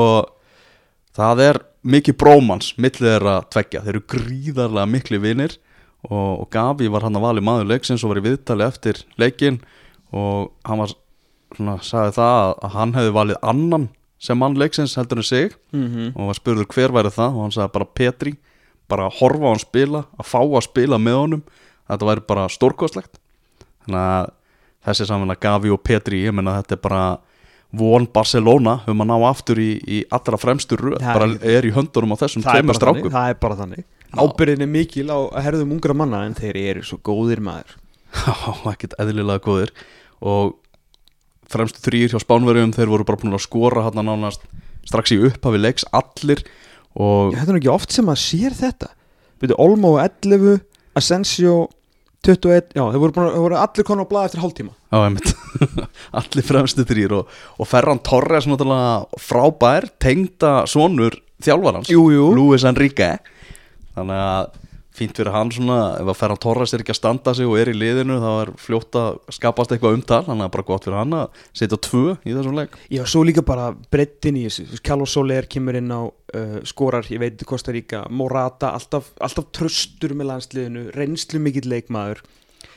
það er mikið brómans millið þeirra tveggja, þeir eru gríðarlega miklu vinir. Og, og Gavi var hann að vali maður leiksins og var í viðtali eftir leikin og hann var svona, sagði það að, að hann hefði valið annan sem mann leiksins heldur en sig. Mm og var spurður hver væri það og hann sagði bara Petri bara að horfa á hann spila að fá að spila með honum. Þetta væri bara stórkostlegt. Þannig að þessi saman að Gavi og Petri ég menna þetta er bara von Barcelona um að ná aftur í, í allra fremstur röð, bara er í höndunum á þessum tveimur strákum. Það er bara þannig. Ábyrðin er mikil á að herðum ungra manna en þeir eru svo góðir maður. (laughs) Ekkert eðlilega góðir. Og fremstu þrýr hjá Spánverjum þeir voru bara búin að skora hann nánast strax í upphafi leiks allir og Þetta er ekki oft sem að sér þetta. Byrju, Olmo 11, Asensio 21, já, þeir voru, búin, að- þeir voru allir konu á blað eftir hálftíma. Já, einmitt. (laughs) Allir fremstu þrýr og, og Ferran Torres náttúrulega frábær tengda sonur jú. Luis Enrique. Þannig að fínt fyrir hann svona ef að Ferran Torres er ekki að standa sig og er í liðinu þá er fljótt að skapast eitthvað umtal þannig að bara gott fyrir hann að setja tvö í þessum leik. Já, svo líka bara brettin í þessu. Veist, Carlos Soler kemur inn á uh, skorar, ég veit, Kosta Ríka Morata, alltaf, alltaf tröstur með landsliðinu, reynslu mikill leikmaður.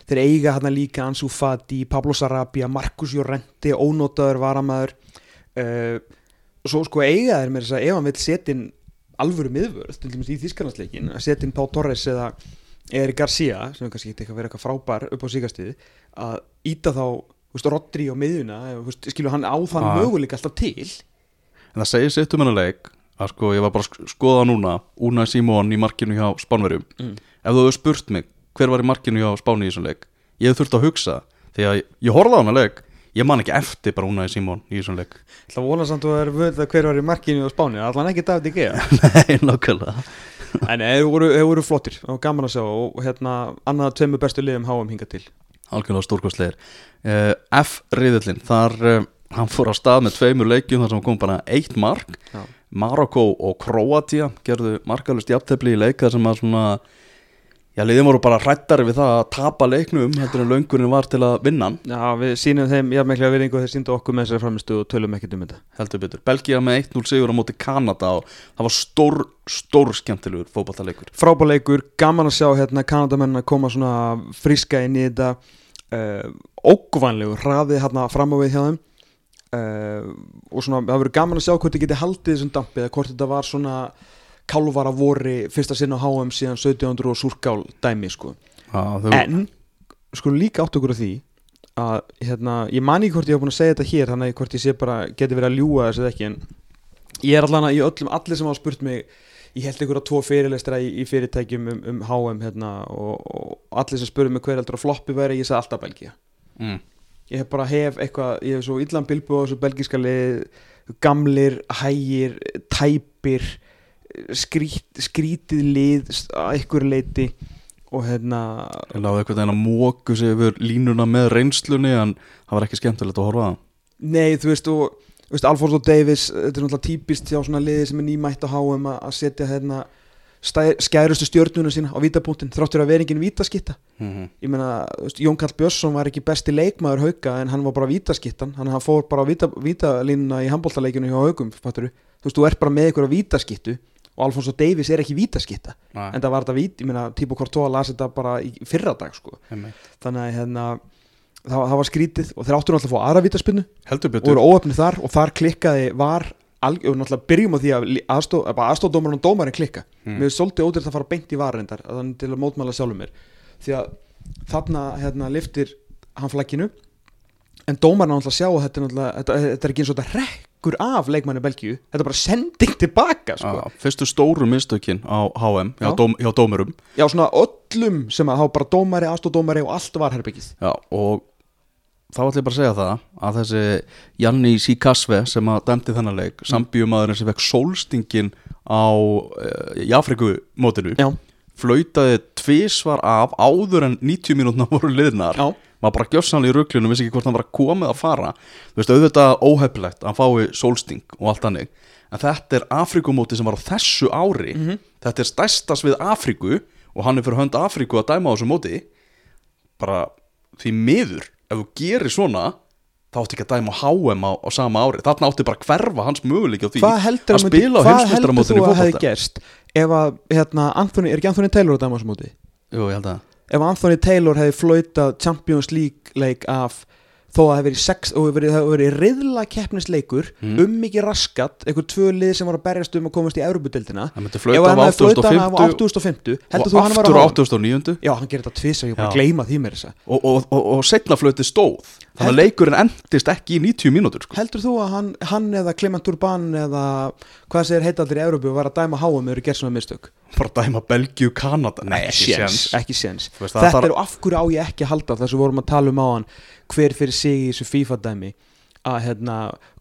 Þeir eiga hann líka Ansu Fati, Pablo Sarabia, Marcus Llorente ónótaður varamæður uh, og svo sko eiga þeir með þess að ef hann vil setja inn alvöru miðvörð, til dæmis í Þískarlandsleikin að setja inn Pá Torres eða Eri Garcia, sem kannski ekki eitthvað að vera eitthvað frábær upp á síkastið, að íta þá veist, Rodri á þú veist, skilur hann á þann Já. möguleik alltaf til En það segir sitt um hennar leik að sko ég var bara að sk- skoða núna Una Simón í markinu hjá Spánverjum Mm. Ef þú hefur spurt mig hver var í markinu hjá Spáni í þessum leik ég hef þurft að hugsa því að ég horfði á hennar leik ég man ekki eftir bara Una Simón í þessum leik. Það vona samt að er völd að hver var í markinu á Spáni. Allan ekki David Igea (laughs) Nei, nákvæmlega. (laughs) En þeir voru, voru flottir og gaman að sjá og hérna annað af tveimur bestu liðum háum hinga til. Algjörlega stórkostlegir. Uh, F-riðillin, þar uh, hann fór á stað með tveimur leikjum þar sem kom bara eitt mark. Já. Marokko og Kroatia gerðu markalust í leik þar sem að svona já, liðin voru bara hrættari við það að tapa leiknum heldur en löngurinn var til að vinna Já, við sínum þeim jafnmiklega virðingu og þeir síndu okkur með þessari framistu og tölum ekkert um þetta. Heldur betur, Belgia með 1-0 sigur á móti Kanada og það var stór, stór skemmtilegur fótballtaleikur Frábáleikur, gaman að sjá hérna Kanadamenn að koma svona fríska inn í þetta. Uh, ógvænlegu hraðið hérna fram á við hjá þeim. Uh, og svona það verður gaman að sjá hvort þið geti haldið þessum dampi eða hvort þetta var svona kálvara vori fyrsta sinn á HM síðan 1700 og súrkál dæmi sko Já, þau, en sko líka átt okkur á því að hérna, ég man ekki hvort ég hef búin að segja þetta hér þannig að hvort ég sé bara geti verið að ljúga þessu eða ekki en Ég er allan að í öllum, allir sem hafa spurt mig Ég held einhverja tvo fyrirlestra í, í fyrirtækjum um, um HM hérna, og, og allir sem spurði mig hver heldur að floppi væri Ég sagði alltaf Belgia mm. Ég hef bara hef eitthvað, ég hef svo illan bilbu á þessu belgiska lið Gamlir, hægir, tæpir skrít, Skrítið lið að einhverju leiti Og hérna Ég láði eitthvað einn að móku sig yfir línuna með reynslunni en það var ekki skemmtilegt að horfa Nei, þú veist, og, veist Alfonso Davis, þetta er náttúrulega típist hjá svona liði sem er nýmætt á HM að að setja hérna skærustu stjörnuna sína á vítapunktin þráttur að vera enginn vítaskitta mm ég meina, Jón Karl Björnsson var ekki besti leikmaður hauka en hann var bara vítaskittan hann, fór bara á víta, vítalínuna í handbóltaleikinu hjá haugum, fatturu þú veist, þú ert bara með ykkur á vítaskittu og Alfonso Davis er ekki vítaskitta en það var þetta vít, ég meina, Tíbo Kortóa las þetta bara í fyrra dag, sko. Þannig að hérna það, það var skrítið og þeir áttu náttúrulega að fá aðra vítaspinnu. Og betur. Voru óöfni þar og þar klikkaði var alg, og náttúrulega byrjum á því að aðstóð, aðstóðdómarinn og dómarinn klikka. Mm. mér er svolítið ódýrt að fara beint í varendar þannig til að mótmæla sjálfum mér. Því að þarna hérna, liftir hann flagginu en dómarinn náttúrulega sjá þetta þetta, þetta er ekki eins og þetta rekkur af leikmanni Belgíu, þetta bara sending tilbaka sko. Fyrstu stóru mistökin á HM hjá, Já. dóm, hjá dómurum. Já svona öllum sem að hafa bara dómari, aðstóðdómari og allt var herbyggið Já, og þá ætlum ég bara að segja það að þessi Janni Sikasve sem að dæmdi þennan leik, sambíumadurinn sem fekk sólstingin á uh, í Afriku mótinu já, flautaði tvisvar af áður en 90 mínútna voru liðnar. Já, maður bara gjössanlega í rugglinu, vissi ekki hvort hann var að koma að fara. Þú veist, auðvitað óheflegt að hann fái sólsting og allt hannig en þetta er Afrikumóti sem var á þessu ári. Mhm. þetta er stærsta svið Afriku og hann er fyrir hönd Afriku að dæma á þessu móti. Bara því miður ef þú gerir svona þá áttu ekki að dæma HM á, á sama ári. Þarna áttu bara að hverfa hans möguleiki á því að spila á hvað heldur þú að hefði gerst ef að, hérna, Anthony, er ekki Anthony Taylor á dæmasmóti? Jú, ég held að ef Anthony Taylor hefði flautað Champions League leik af þó að það hefði verið sex og það hefði verið riðla keppnisleikur Mm. um mikið raskat, einhver tvö lið sem var að berjast um að komast í Európa-dildina ef flauta hann hefði af 850 8050 heldur og aftur á að hafa 8009 já, hann gerir þetta tvisa, ég er bara að gleyma því mér þessa og, og, og, og setna flöti stóð þannig að leikurinn endist ekki í 90 mínútur sko. heldur þú að hann, hann eða Clement Urban eða hvað segir heitaldir í Európu var að dæma háum eða gerð svona mistök? Bara dæma Belgíu, Kanada? Nei, ekki séns. Þetta er af hverju á ég ekki að halda þess að vorum að tala um á hann hver fyrir sig í þessu FIFA dæmi að hérna,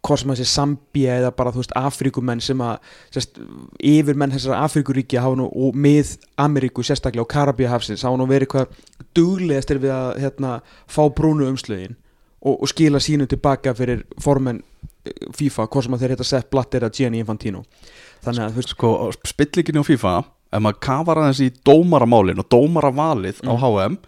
hvort sem þessi Zambia eða bara, þú veist, Afríkumenn sem að sérst, yfirmenn þessara Afríkuríkja hafa nú, og mið Ameríku sérstaklega og Karabíahafsins hafa nú verið hvað duglegast er við að hérna, fá brúnu umslögin og, og skila sínum tilbaka fyrir formenn eh, FIFA, hvort sem að þeir heita Sepp Blatter eða Gianni Infantino þannig að, þú veist, sko, spillingin á FIFA ef maður kafar aðeins í dómaramálin og dómaravalið á Mm. HM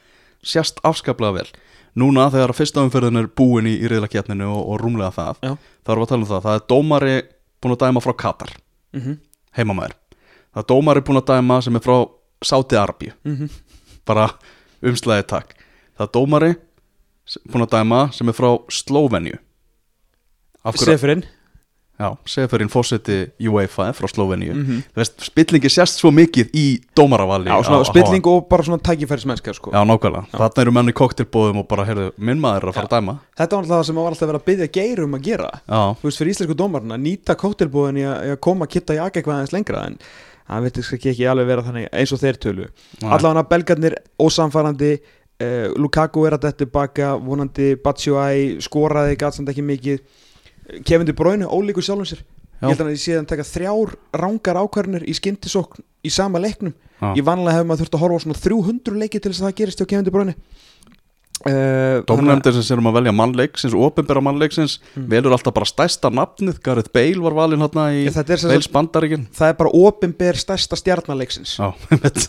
sérst afskaplega vel núna þegar fyrsta umferðin er búin í, í riðlakjarninu og, og rúmlega það Já. þá erum við að tala um það, það er dómari búin að dæma frá Katar, mm heimamæður það er dómari búin að dæma sem er frá Sáti Arabíu. -hmm. bara umslæði takk. Það er dómari búin að dæma sem er frá Slóvenju af já, Seferin fósetti UEFA frá Slóvenju mm þú veist, spillingi sést svo mikið í dómaravali Já, svona spilling og bara svona tækifærismennska sko. Já, nákvæmlega, þarna eru menn í koktelbóðum og bara, heyrðu, minn maður er að fara að dæma. Þetta var alltaf það sem var alltaf verið að byggja geir um að gera. Já, Þú veist, fyrir íslensku dómarinn að nýta kóttelbúin í, að- í koma að kitta eitthvað aðeins lengra en það veit ekki, ekki alveg vera þannig eins og þeir tölu. Allavega belgarnir ósamfærandi uh, Lukaku er að þetta baka vonandi Batshuayi skoraði gatsamt ekki mikið Kevin De Bruyne ólíkur sjálfum sér Já. Ég held að ég sé hann taka þrjár rángar ákvarðinir í skyndisókn í sama leiknum Já. Ég vanlega hef maður þurft að horfa á svona 300 leiki til þess að það gerist hjá Kevin De Bruyne uh, Dómnefndir sem sérum að velja mannleiksins og opinbera mannleiksins Mm. velur alltaf bara stærsta nafnið Gareth Bale var valinn hérna í þetta Wales bandaríkin það er bara opinber stærsta stjarnaleiksins Já, (laughs) einmitt.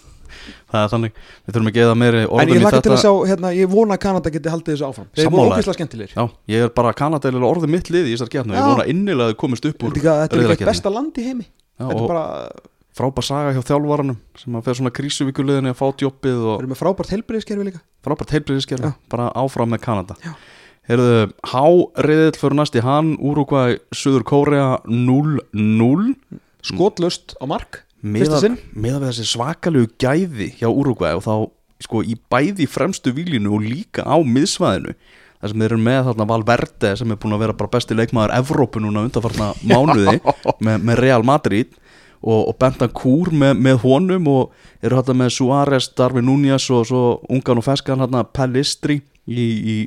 Það er þannig. Við þurfum ekki eða meiri en orðum ég í laka til þetta. að sjá, hérna, ég vona að Kanada geti haldið þessu áfram. Þeir voru ógeðslega skemmtilegir. Já, ég er bara kanadælilega orðið mitt lið í þessar gefnu Ég vona innilega að þau komist upp úr þetta er þetta er riðlakeppni. besta land í heimi. Já, þetta er bara, frábær saga hjá þjálfaranum sem að fer svona krísuvíkuliðinni að fá djópið við og erum með frábært helbriðiskerfi líka? Frábært heilbriðiskerfi, Já. bara áfram með Kanada. Já. Heyrðu, H-riðill fyrir næst í hann, Úrúkvæ, Suður Kórea 0-0 skotlust á mark Miðað við þessi svakalegu gæði hjá Úrúkvæ og þá sko í bæði fremstu výlinu og líka á miðsvæðinu þar sem þeir eru með þarna Valverde sem er búin að vera bara besti leikmaður Evrópu núna undanfarna (laughs) mánuði með, með Real Madrid og, og Bentancur með, með honum og eru þarna með Suárez, Darwin Núñez og svo ungan og feskan þarna Pellistri í, í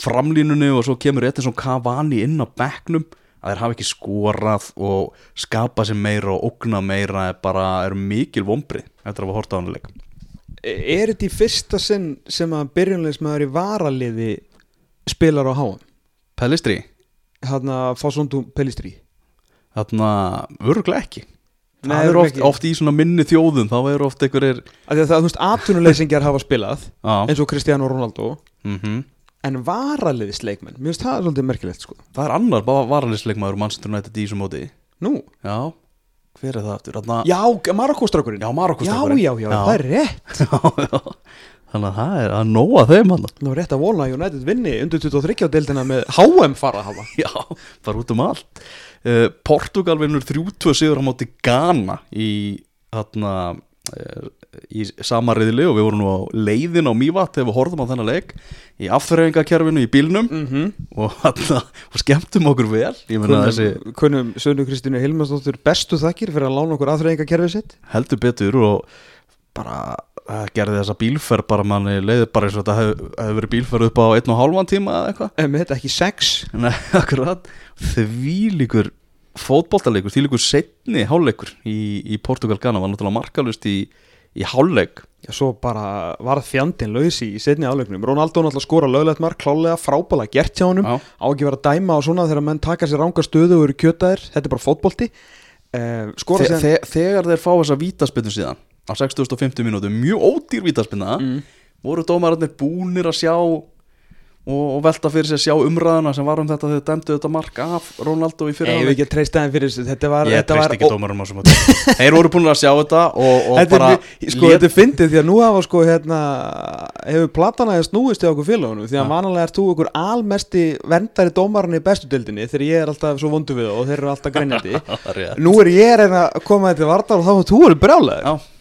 framlínunni og svo kemur eitthvað svona Cavani inn á bekknum að þeir hafa ekki skorað og skapa sér meira og ógna meira er bara, eru mikil vombrið eftir að hafa horta á hann leik. Er þetta í fyrsta sinn sem að byrjunleismæður í varaliði spilar á háum? Pellistri, Þarna Fásundum Pellistri. Þarna öruglega ekki. Nei, það eru oft, oft í svona minni þjóðum þá eru oft einhverjir það, þú veist, atvinnuleysingjar hafa spilað eins og Cristiano Ronaldo. Mm en varaliðisleikmenn, mér finnst það svolítið merkilegt sko. það er annar bara varalisleikmaður Manchester United í þessum móti. Nú, já, hver er það aftur? Þarna, já, Marokkóstrákurinn. Já Marokko já, já, já, það er rétt. (laughs) Já, já. þannig að það er að nóa þeim hann Það var rétt að vona að United vinni undir 23 á deildina með HM fara að hafa (laughs) Já, bara út um allt. Uh, Portugal vinnur 30 sigur á móti Ghana í þarna í sama riðli og við vorum nú á leiðin á Mývat þegar við horfum á þennan leik í afþreyingakerfinu í bílnum. Mm -hmm. og, og skemmtum okkur vel. Meina þessi Kunnum Sönnu Kristínu Hilmarsdóttur bestu þakkir fyrir að lána okkur aðþreyingakerfið sitt? Heldur betur og bara það gerði þessa bílferð bara manni leiði bara eins og þetta hefur hef verið bílferð upp á einn og hálfan tíma eða eitthvað. Þetta ekki sex. Nei, (laughs) akkurat. Því líkur fótboltaleikur, því líkur setni háleikur í, í Portugal Ghana var náttúrulega markalust í, í háleik Já, svo bara varð fjandinn laus í setni áleiknum Ronaldo náttúrulega skora löglegt mark klálega frábæla gert hjá honum. Á ekki vera að dæma og svona þegar menn taka sér ranga stöðu og eru kjötaðir, þetta er bara fótbolti. Uh, skora Þe, þe Þegar þeir fá þessa vítaspinnu síðan á 6050 mínútu, mjög ódýr vítaspinna Mm. voru dómararnir búnir að sjá og, og velta fyrir sér sjá umræðuna sem var um þetta þegar dæmdu þetta mark af Ronaldo í Nei, fyrir ég vil ekki að treysta þeim fyrir þessu. Þetta var, Ég þetta var treyst ekki dómarum á þetta (laughs) Þeir voru búin að sjá þetta og, og Þetta bara er, sko, þetta er fyndið því að nú hafa sko hérna hefur platana eða snúist í okkur félagunum því að Ja. vanalega ert þú okkur almesti verndari dómarinn í bestu dildinni þegar ég er alltaf svo vondu við og þeir eru alltaf grænjandi er. (laughs) Nú er ég að reyna að koma þetta vardar og þá var þú brjálæður Já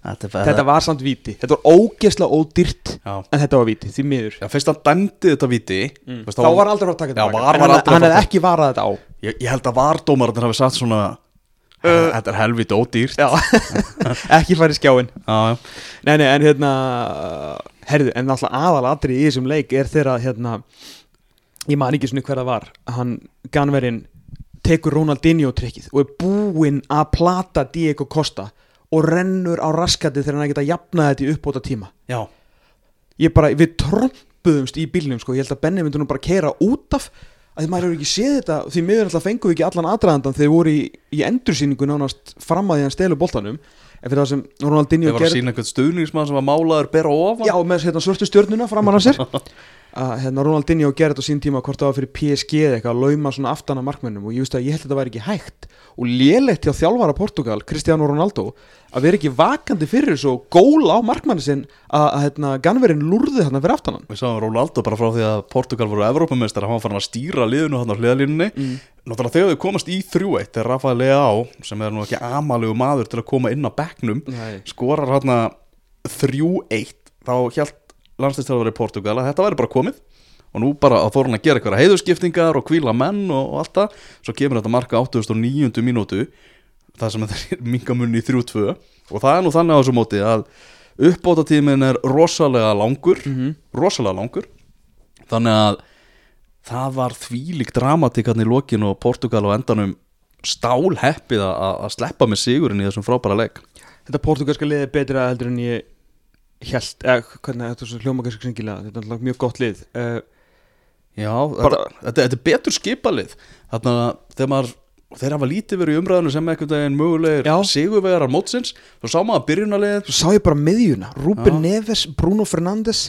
Þetta, Þetta var samt víti, þetta var ógeðslega ódýrt Já, en þetta var víti, því miður. Já, fyrst hann dæmdi þetta viti mm. Þá var aldrei að taka Já, þetta var- var En hann, aldrei að hann hefði ekki varað þetta á. Ég, ég held að vardómararnir hafi sagt svona Þetta er helviti ódýrt. Já, (laughs) ekki farið skjáin já, já. Nei, nei, en hérna Herðu, en náttúrulega aðalatri í þessum leik er þeirra hérna Ég man ekki svona hver það var. Hann, Ganverinn, tekur Ronaldinho trikkið og er búinn að plata Diego Costa og rennur á raskati þegar hann geta jafnað þetta í uppbóta tíma já. Ég bara, við trompuðumst í bílnum sko, ég held að Benni myndi nú bara keira út af að því maður hefur ekki séð þetta því miður alltaf fengum við ekki allan aðdraðandan þegar við voru í, í endursýningu nánast fram að því hann stelu boltanum. En fyrir það sem Ronaldinho Ég var að sína einhvern stuðningsmann sem var málaður bera ofan. Já, með hérna, svörtu stjörnuna framan á sér (laughs) að hérna, Ronaldinho gerði þetta á sín tíma hvort það var fyrir PSG eða eitthvað að lauma svona aftan að markmennum og ég veist að ég held að þetta væri ekki hægt og lélegt hjá þjálfara Portugal, Cristiano Ronaldo að vera ekki vakandi fyrir þessu og góla á markmanni sinn að, að hérna, Ganverinn lúrði þarna fyrir aftan hann Við sáum Ronaldo bara frá því að Portugal voru Evrópumestar hann var farin að stýra liðinu hann á hliðalínunni Mm. Náttúrulega þegar þau komast í 3-1 þegar Rafael Leao, sem er nú ekki amalegu maður til að koma inn á bekknum Nei. skorar hann 3-1 þá hjælt landslýstjálfari Portugal að þetta væri bara komið. Og nú bara að fór hann að gera eitthvað heiðurskiptingar og kvíla menn og, og allt það. Svo kemur þetta marka 89. mínútu það sem þetta (laughs) er mingamunni í 3-2 og það er nú þannig á þessu móti að uppbótatímin er rosalega langur Mhm. rosalega langur. Þannig að það var þvílík dramatíkarn í lokin og Portugal á endanum stál heppið að, sleppa með sigurinn í þessum frábæra leik. Þetta portugalska lið er betra heldur en ég held, eða hvernig þetta er svo hljóma kannski kringilega, þetta er náttúrulega mjög gott lið uh, Já, Bara- þetta, þetta, þetta er betur skipalið Þannig að þegar maður þeir hafa lítið verið í umræðinu sem einhvern veginn mögulegir Já. sigurvegarar mótsins svo sá maður byrjunarlið Svo sá ég bara miðjuna, Ruben Já. Neves, Bruno Fernandes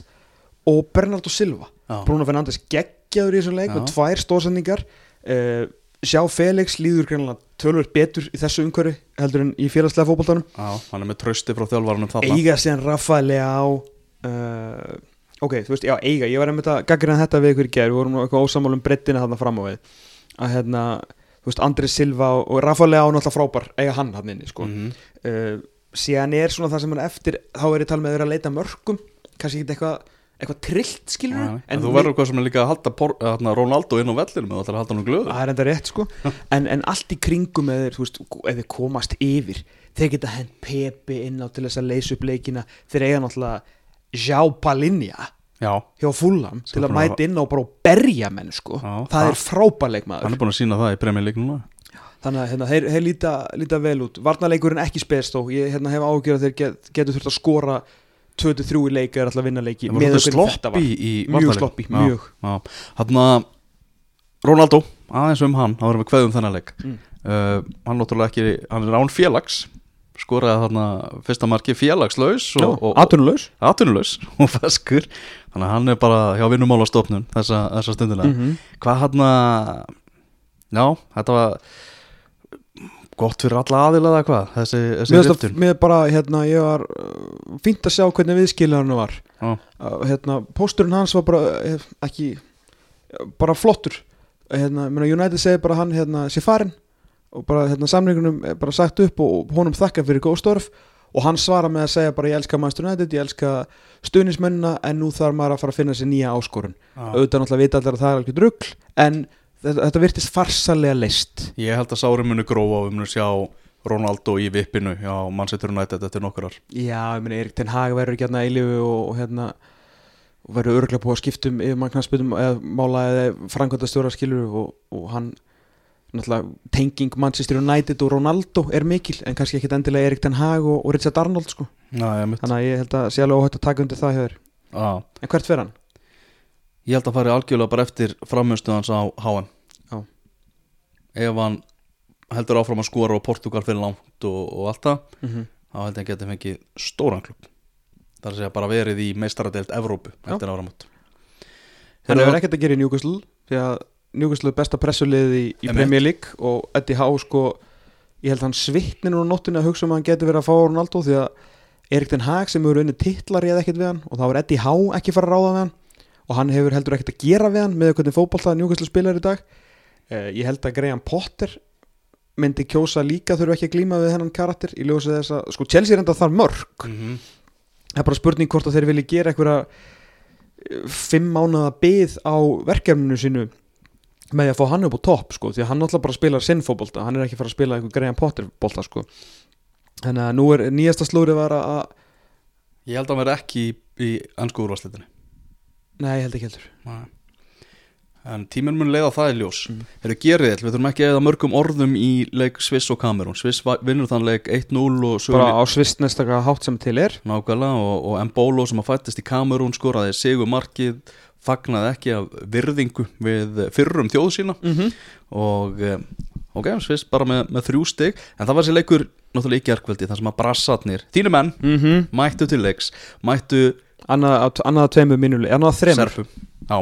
og Bernardo Silva Já. Bruno Fernandes geggjaður í þessu leik Já. með tvær stóðsendingar uh, Sjá Felix líður greinlega tölvöld betur í þessu umhverfi heldur en í félagslega fótboltanum. Já, hann er með trösti frá þjálfarunum þarna. Eiga síðan Rafaelega á uh, Ok, þú veist, já, eiga. Ég var að gaggrina þetta við ykkur í gær. Við vorum eitthvað ósamál um brettina þarna fram á við. Að hérna, þú veist, Andri Silva og, Rafaelega á náttúrulega frábær eiga hann hann inni, sko. Mhm. uh, síðan er svona það sem hann eftir þá er ég talað með að vera að leita mörgum kannski ekki eitthvað eitthvað trillt skilur en, en þú verður hvað sem er líka að halda por, hérna, Ronaldo inn á vellinu og það er að halda hann glöðu það er enda rétt sko. En, en allt í kringum eða þeir komast yfir þeir geta hent Pepe inn á til þess að leysa upp leikina. Þeir eiga náttúrulega Jao Palinja Já, hjá Fulham til að mæta inn á bara og berja menn sko. Já, það er frábærleik hann maður er búin að sína það í núna. Þannig að hérna, þeir, þeir líta, líta vel út. Varnarleikurinn ekki spes þó. Ég hérna, hef ágjör að þeir get, getur þurft að skora 23 í leika er alltaf að vinna leiki Það var miðað svolítið við hvernig þetta var. sloppi í mjög sloppi, já. Þarna Ronaldo, aðeins um hann hann var með kveðum þennan leik Mm. uh, hann náttúrulega ekki, hann er án félags skoraði þarna fyrsta marki félagslaus atvinnulegs atvinnulaus (laughs) og feskur þannig að hann er bara hjá vinnumálastofnun þessa, þessa stundina mm -hmm. hvað hann að já, þetta var gott fyrir alla aðilega hvað? Þessi, þessi Mér að mér bara, hérna, ég var uh, fínt að sjá hvernig viðskiljarnu var. Uh, hérna, pósturinn hans var bara uh, ekki, bara flottur. Hérna, ég meina, United segir bara hann hérna, sé farinn og bara hérna, samningunum er bara sagt upp og, og honum þakka fyrir góð störf og hann svara með að segja bara ég elska Manchester United, ég elska stuðnismennina en nú þarf maður að fara að finna sér nýja áskorun. Já. auðvitað náttúrulega vita allir að það er alveg rugl en þetta, þetta virtist farsalega leist ég held að Sári muni grófa og við munum sjá Ronaldo í vippinu hjá Manchester United eftir nokkurar Já, ég meina Erik Ten Hag verður ekki hérna eilifu og, og hérna verður örgulega búið að skiptum yfir mannknarsbytum eða mála eða framkvæmda stjóra skilur og, og hann náttúrulega tenging Manchester United og Ronaldo er mikil en kannski ekkit endilega Erik Ten Hag og, og Richard Arnold sko mitt. þannig að ég held að sé alveg óhætt að taka undir það þér Já. En hvert fer hann? Ég held að fari algjörlega bara eftir framhustu hans á HM Já. ef hann heldur áfram að skora og Portugal fyrir langt og, og allt það Mm -hmm. þá held ég að hann geti fengið stóran klubb það er að bara verið í meistaradeild Evrópu Já. eftir áramót Hann hefur ekkert að gera í Newcastle því að Newcastle er besta pressulið í, í. Premier League og Eddie Howe sko ég held hann svitnir nú á nóttunni að hugsa um að hann geti verið að fá Ronaldo því að Erik Ten Hag sem hefur unni titlar ég ekkert við hann og þá er Eddie Howe ekki fara að ráða við hann og hann hefur heldur ekkert að gera við hann með hvernig fótballtað Newcastle spilar í dag. Uh, ég held að Graham Potter myndi kjósa líka þurfa ekki að glíma við hennan karakter í ljósi þess að sko Chelsea er enda þar mörg. Mm -hmm. það er bara spurning hvort að þeir vilja gera einhverja eh, fimm mánuða byð á verkefninu sínu með að fá hann upp á topp sko, því að hann náttúrulega bara spilar sinnfóbolta, hann er ekki fara að spila einhver Graham Potter bolta sko. Þannig að nú er nýjasta slúri var að ég held að hann verði ekki í, í ennsku úrvarslitinni nei, ég held ekki heldur. En tíminn mun leiða það í ljós. Mm. Þeir eru gerið við þurfum ekki að eða mörgum orðum í leik Sviss og Kamerún. Sviss vinnur þann leik 1-0 og svo bara á svistnestaka hátt sem til er. Nákvæmlega og, og Mbolo sem að fættist í Kamerún skoraði sigur markið fagnaði ekki af virðingu við fyrrum þjóð sína. Mm -hmm. og eh, ok, Sviss bara með, með þrjú stig. En það var þessi leikur náttúrulega í gerkveldi þar sem að brassatnir, þínu menn Mm mættu til leiks, mættu annað að tveimur minuleg, annað að Já,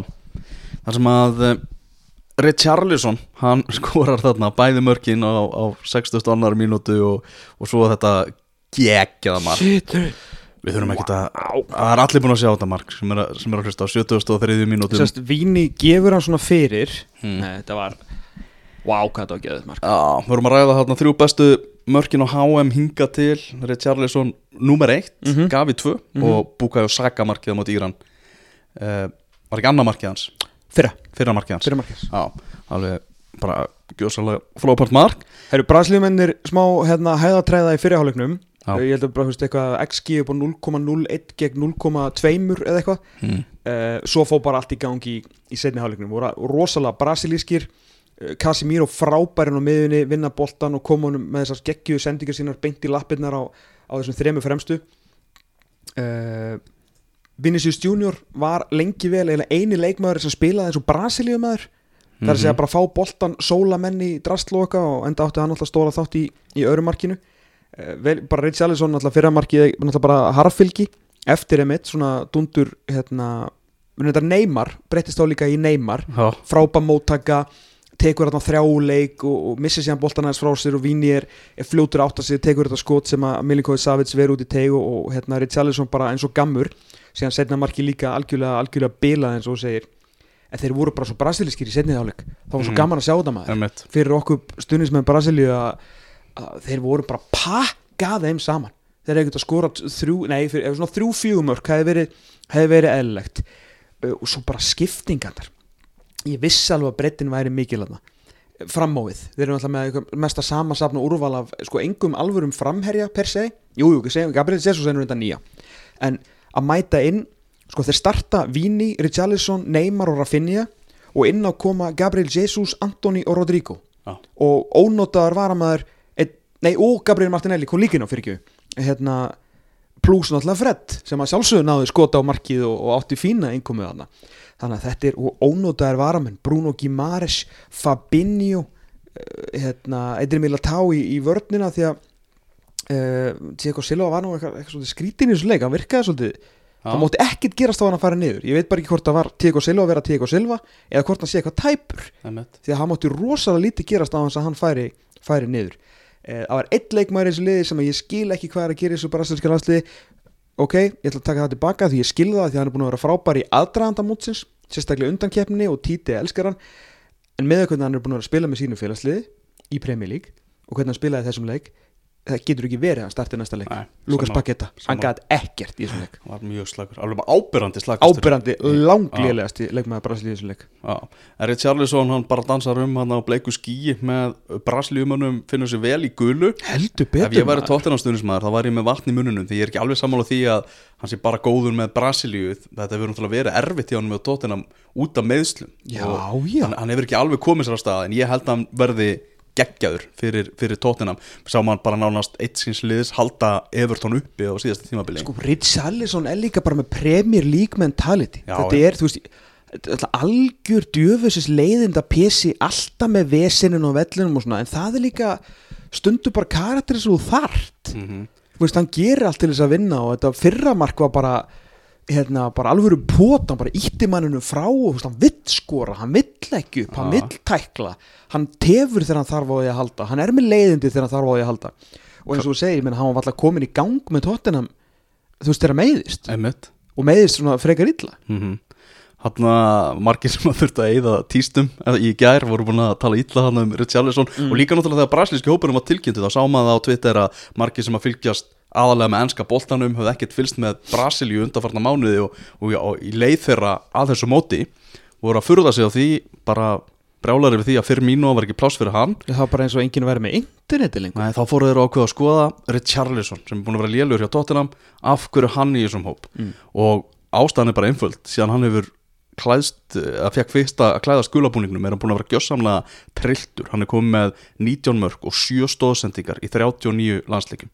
þar sem að uh, Richarlison, hann (laughs) skorar þarna bæði mörkin á, á 60. annar mínútu og, og svo þetta geggjaða mark. Shit, Við þurfum ekki að, það er allir búin að sjá þetta mark sem er, sem er að hlusta á 73. mínútu. Sérst, Víni gefur hann svona fyrir. Hmm. nei, þetta var wow, hvað þetta var geðið mark. Já, við erum að ræða þarna þrjú bestu mörkin á HM hinga til Richarlison nummer 1, Mhm. Gavi 2 Mhm. og Bukayo Saka markið á móti Íran uh, Var ekki annað markið hans? fyrra, Fyrra markið hans fyrra markið Já, alveg bara gjósalega frábært mark Herru, braslíumennir smá hérna, hæðatræða í fyrirháleiknum Já. Ég held að bara, þú veist, eitthvað XG upp á 0,01 gegn 0,2 eða eitthvað mm. uh, Svo fó bara allt í gangi í, í setni háleiknum voru rosalega brasilískir Casimiro frábærin á miðunni vinna boltan og koma honum með þessar geggju sendingar sínar beint í lappirnar á, á þessum þremu fremstu. Uh, Vinicius Junior var lengi vel eini leikmaður sem spilaði eins og brasilíumæður Það er að segja bara fá boltan sóla menn í drastloka og enda átti hann alltaf stóra þátt í, í örumarkinu uh, vel, bara Rich Allison alltaf fyrramarkið alltaf bara harfylgi eftir emitt svona dundur hérna, Neymar, breyttist á líka í Neymar. Já, frábæð móttaka tekur þarna þrjáleik og, og missir síðan boltan aðeins frá sér og Vini er, er fljótur átt að sig tekur þetta skot sem að Milinkovic Savic verið út í teig og, og hérna Rich Allison bara eins og gammur síðan setna marki líka algjörlega, algjörlega bilað eins og segir. En þeir voru bara svo brasilískir í setnið áleik það var svo Mhm. gaman að sjá þetta maður. Fyrir okkur stundins með Brasilíu að, að þeir voru bara pakka þeim saman. Þeir hefði getað skorað þrjú, nei, fyrir, svona þrjú fjögumörk hefði verið, hefði verið eðlilegt. Uh, og svo bara skiptingarnar ég vissi alveg að brettin væri mikil aðna frammóið, þeir eru alltaf með mesta samansafn og úrval af sko engum alvörum framherja per se, jú, jú, Gabriel Jesus er nú reynda nýja. En að mæta inn, sko þeir starta Vini, Richarlison, Neymar og Rafinha og inn á koma Gabriel Jesus, Antoni og Rodrigo. Já. og ónótaðar varamæður nei, og Gabriel Martinelli kom líka inn á fyrir ekki hérna pluss náttúrulega Fred sem að sjálfsögðu náði skota á markið og, og átti fína innkomið þarna þannig að þetta er og ónótaðar varamenn. Bruno Gimares, Fabinho eh, hérna, Edri Militao í, í vörnina því að uh, Diego Silva var nú eitthvað, eitthvað svolítið skrítin í þessu leik, hann virkaði svolítið það mátti ekkert gerast á hann að fara niður. Ég veit bara ekki hvort það var Diego Silva að vera Diego Silva eða hvort hann sé eitthvað tæpur. Því að hann mátti rosalega lítið gerast á hans að hann færi, færi niður. Eh, það var einn leikmæri í þessu liði sem ég skil ekki hvað er að gera í þessu brasilíska landsliði ok, ég ætla að taka það tilbaka því ég skil það því hann er búin að vera frábær í aðdraðanda mótsins sérstaklega undankeppninni og títi elskar hann. En með að hvernig hann er búin að vera að spila með sínu félagsliði í League og hvernig hann spilaði þessum leik það getur ekki verið að hann starti næsta leik. Lukas. Paketa, hann gæti ekkert í þessum leik. Var mjög slagur, alveg bara ábyrrandi slagastur ábyrrandi, langlélegasti leikmaður Brasilíu í þessum leik. Já, Eri Charlison hann bara dansar um hann á bleiku skíi með braslíumönnum finnur sér vel í gulu. Heldur Ef ég væri tóttinanstunismæður þá væri ég með vatn í mununum því ég er ekki alveg sammála því að hann sé bara góður með Brasilíu. Þetta hefur náttúrulega verið erfitt hjá hann með tóttinam út af meðslum Já, já. hann, hann geggjaður fyrir, fyrir tóttinam sá maður bara nánast eitt síns liðs halda Everton uppi á síðasta tímabili. Sko, Richarlison er líka bara með Premier League mentality. Já, þetta er, þú veist algjör djöfusis leiðinda pesi alltaf með vesinin og vellinum og svona, en það er líka stundu bara karakterið svo þart. Mm -hmm. þú veist, hann gerir allt til þess að vinna og þetta fyrra mark var bara hérna, bara alvöru pot, hann bara ítti manninu frá og veist, hann vill skora, hann vill ekki upp, hann vill tækla. Hann tefur þegar hann þarf á því að halda hann er með leiðindi þegar hann þarf á því að halda. Og eins og þú segir, menn, hann var alltaf komin í gang með tóttinam, þú veist, þegar meiðist. Einmitt. Og meiðist svona frekar illa. Mm Hann margir sem að þurfti að eyða tístum eða í gær voru búin að tala illa hann um Richarlison. Og líka náttúrulega þegar brasilíski hópurum var tilkynntu þá sá maður það á Twitter að margir sem að fylgjast aðalega með enska boltanum höfðu ekkert fylgst með Brasilíu undanfarna mánuði og, og, og í leið þeirra að þessu móti voru að furða sig á því bara brjálar yfir því að fyrir mínu var ekki pláss fyrir hann. Það var bara eins og enginn væri með interneti lengur. Nei, þá fóru þeir ákveða að skoða Richarlison sem er búin að vera lélur hjá Tottenham. Af hverju hann í þessum hóp? Mm. og ástæðan er bara einföld. Síðan hann hefur klæðst að fekk fyrst að klæða skulabúningnum er hann búin að vera gjössamlega trilltur hann er komið með 19 mörg og 7 stóðsendingar í 39 landsleikum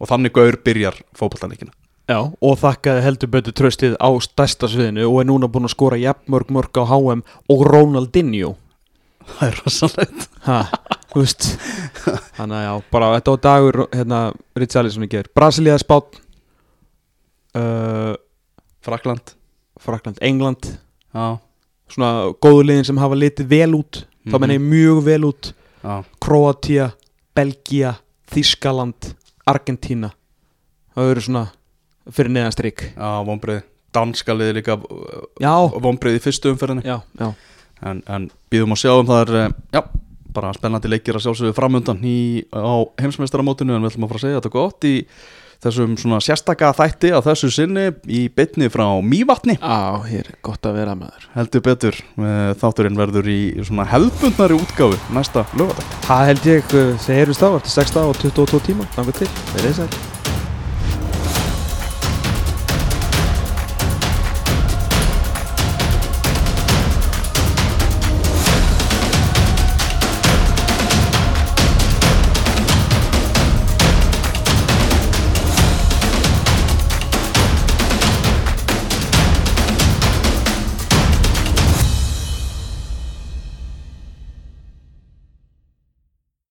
og þannig gaur byrjar fótballtanleikina Já, og þakkaði heldur betur tröstið á stærsta sviðinu og er núna búin að skora jafnmörg mörg á HM og Ronaldinho. Það er rosalegt. Ha, þú veist. Þannig að já, bara þetta á dagur hérna, Richarlison í ger, Brasilia spátt uh, Frakland. Frakland, England. Já, svona góðu liðin sem hafa litið vel út. Þá Mhm. menn ég mjög vel út. Já, Kroatia, Belgia Þískaland, Argentína. Það eru svona fyrir neðan strik. Já vonbreið danska liði líka já, vonbreið í fyrstu umferðinni. Já, já. En, en býðum að sjá um það er eh, já, bara spennandi leikir að sjálfsögðu framöndan í, á heimsmeistaramótinu en við ætlum að fara að segja þetta gott í þessum svona sérstaka þætti á þessu sinni í bytni frá Mývatni. Já, hér er gott að vera maður. Heldur betur, Eh, þátturinn verður í svona hefðbundnari útgáfu næsta lögadag Það held ég, þeir eru stáð eftir 6 dag og 22 tíma, þannig til, þeir þess að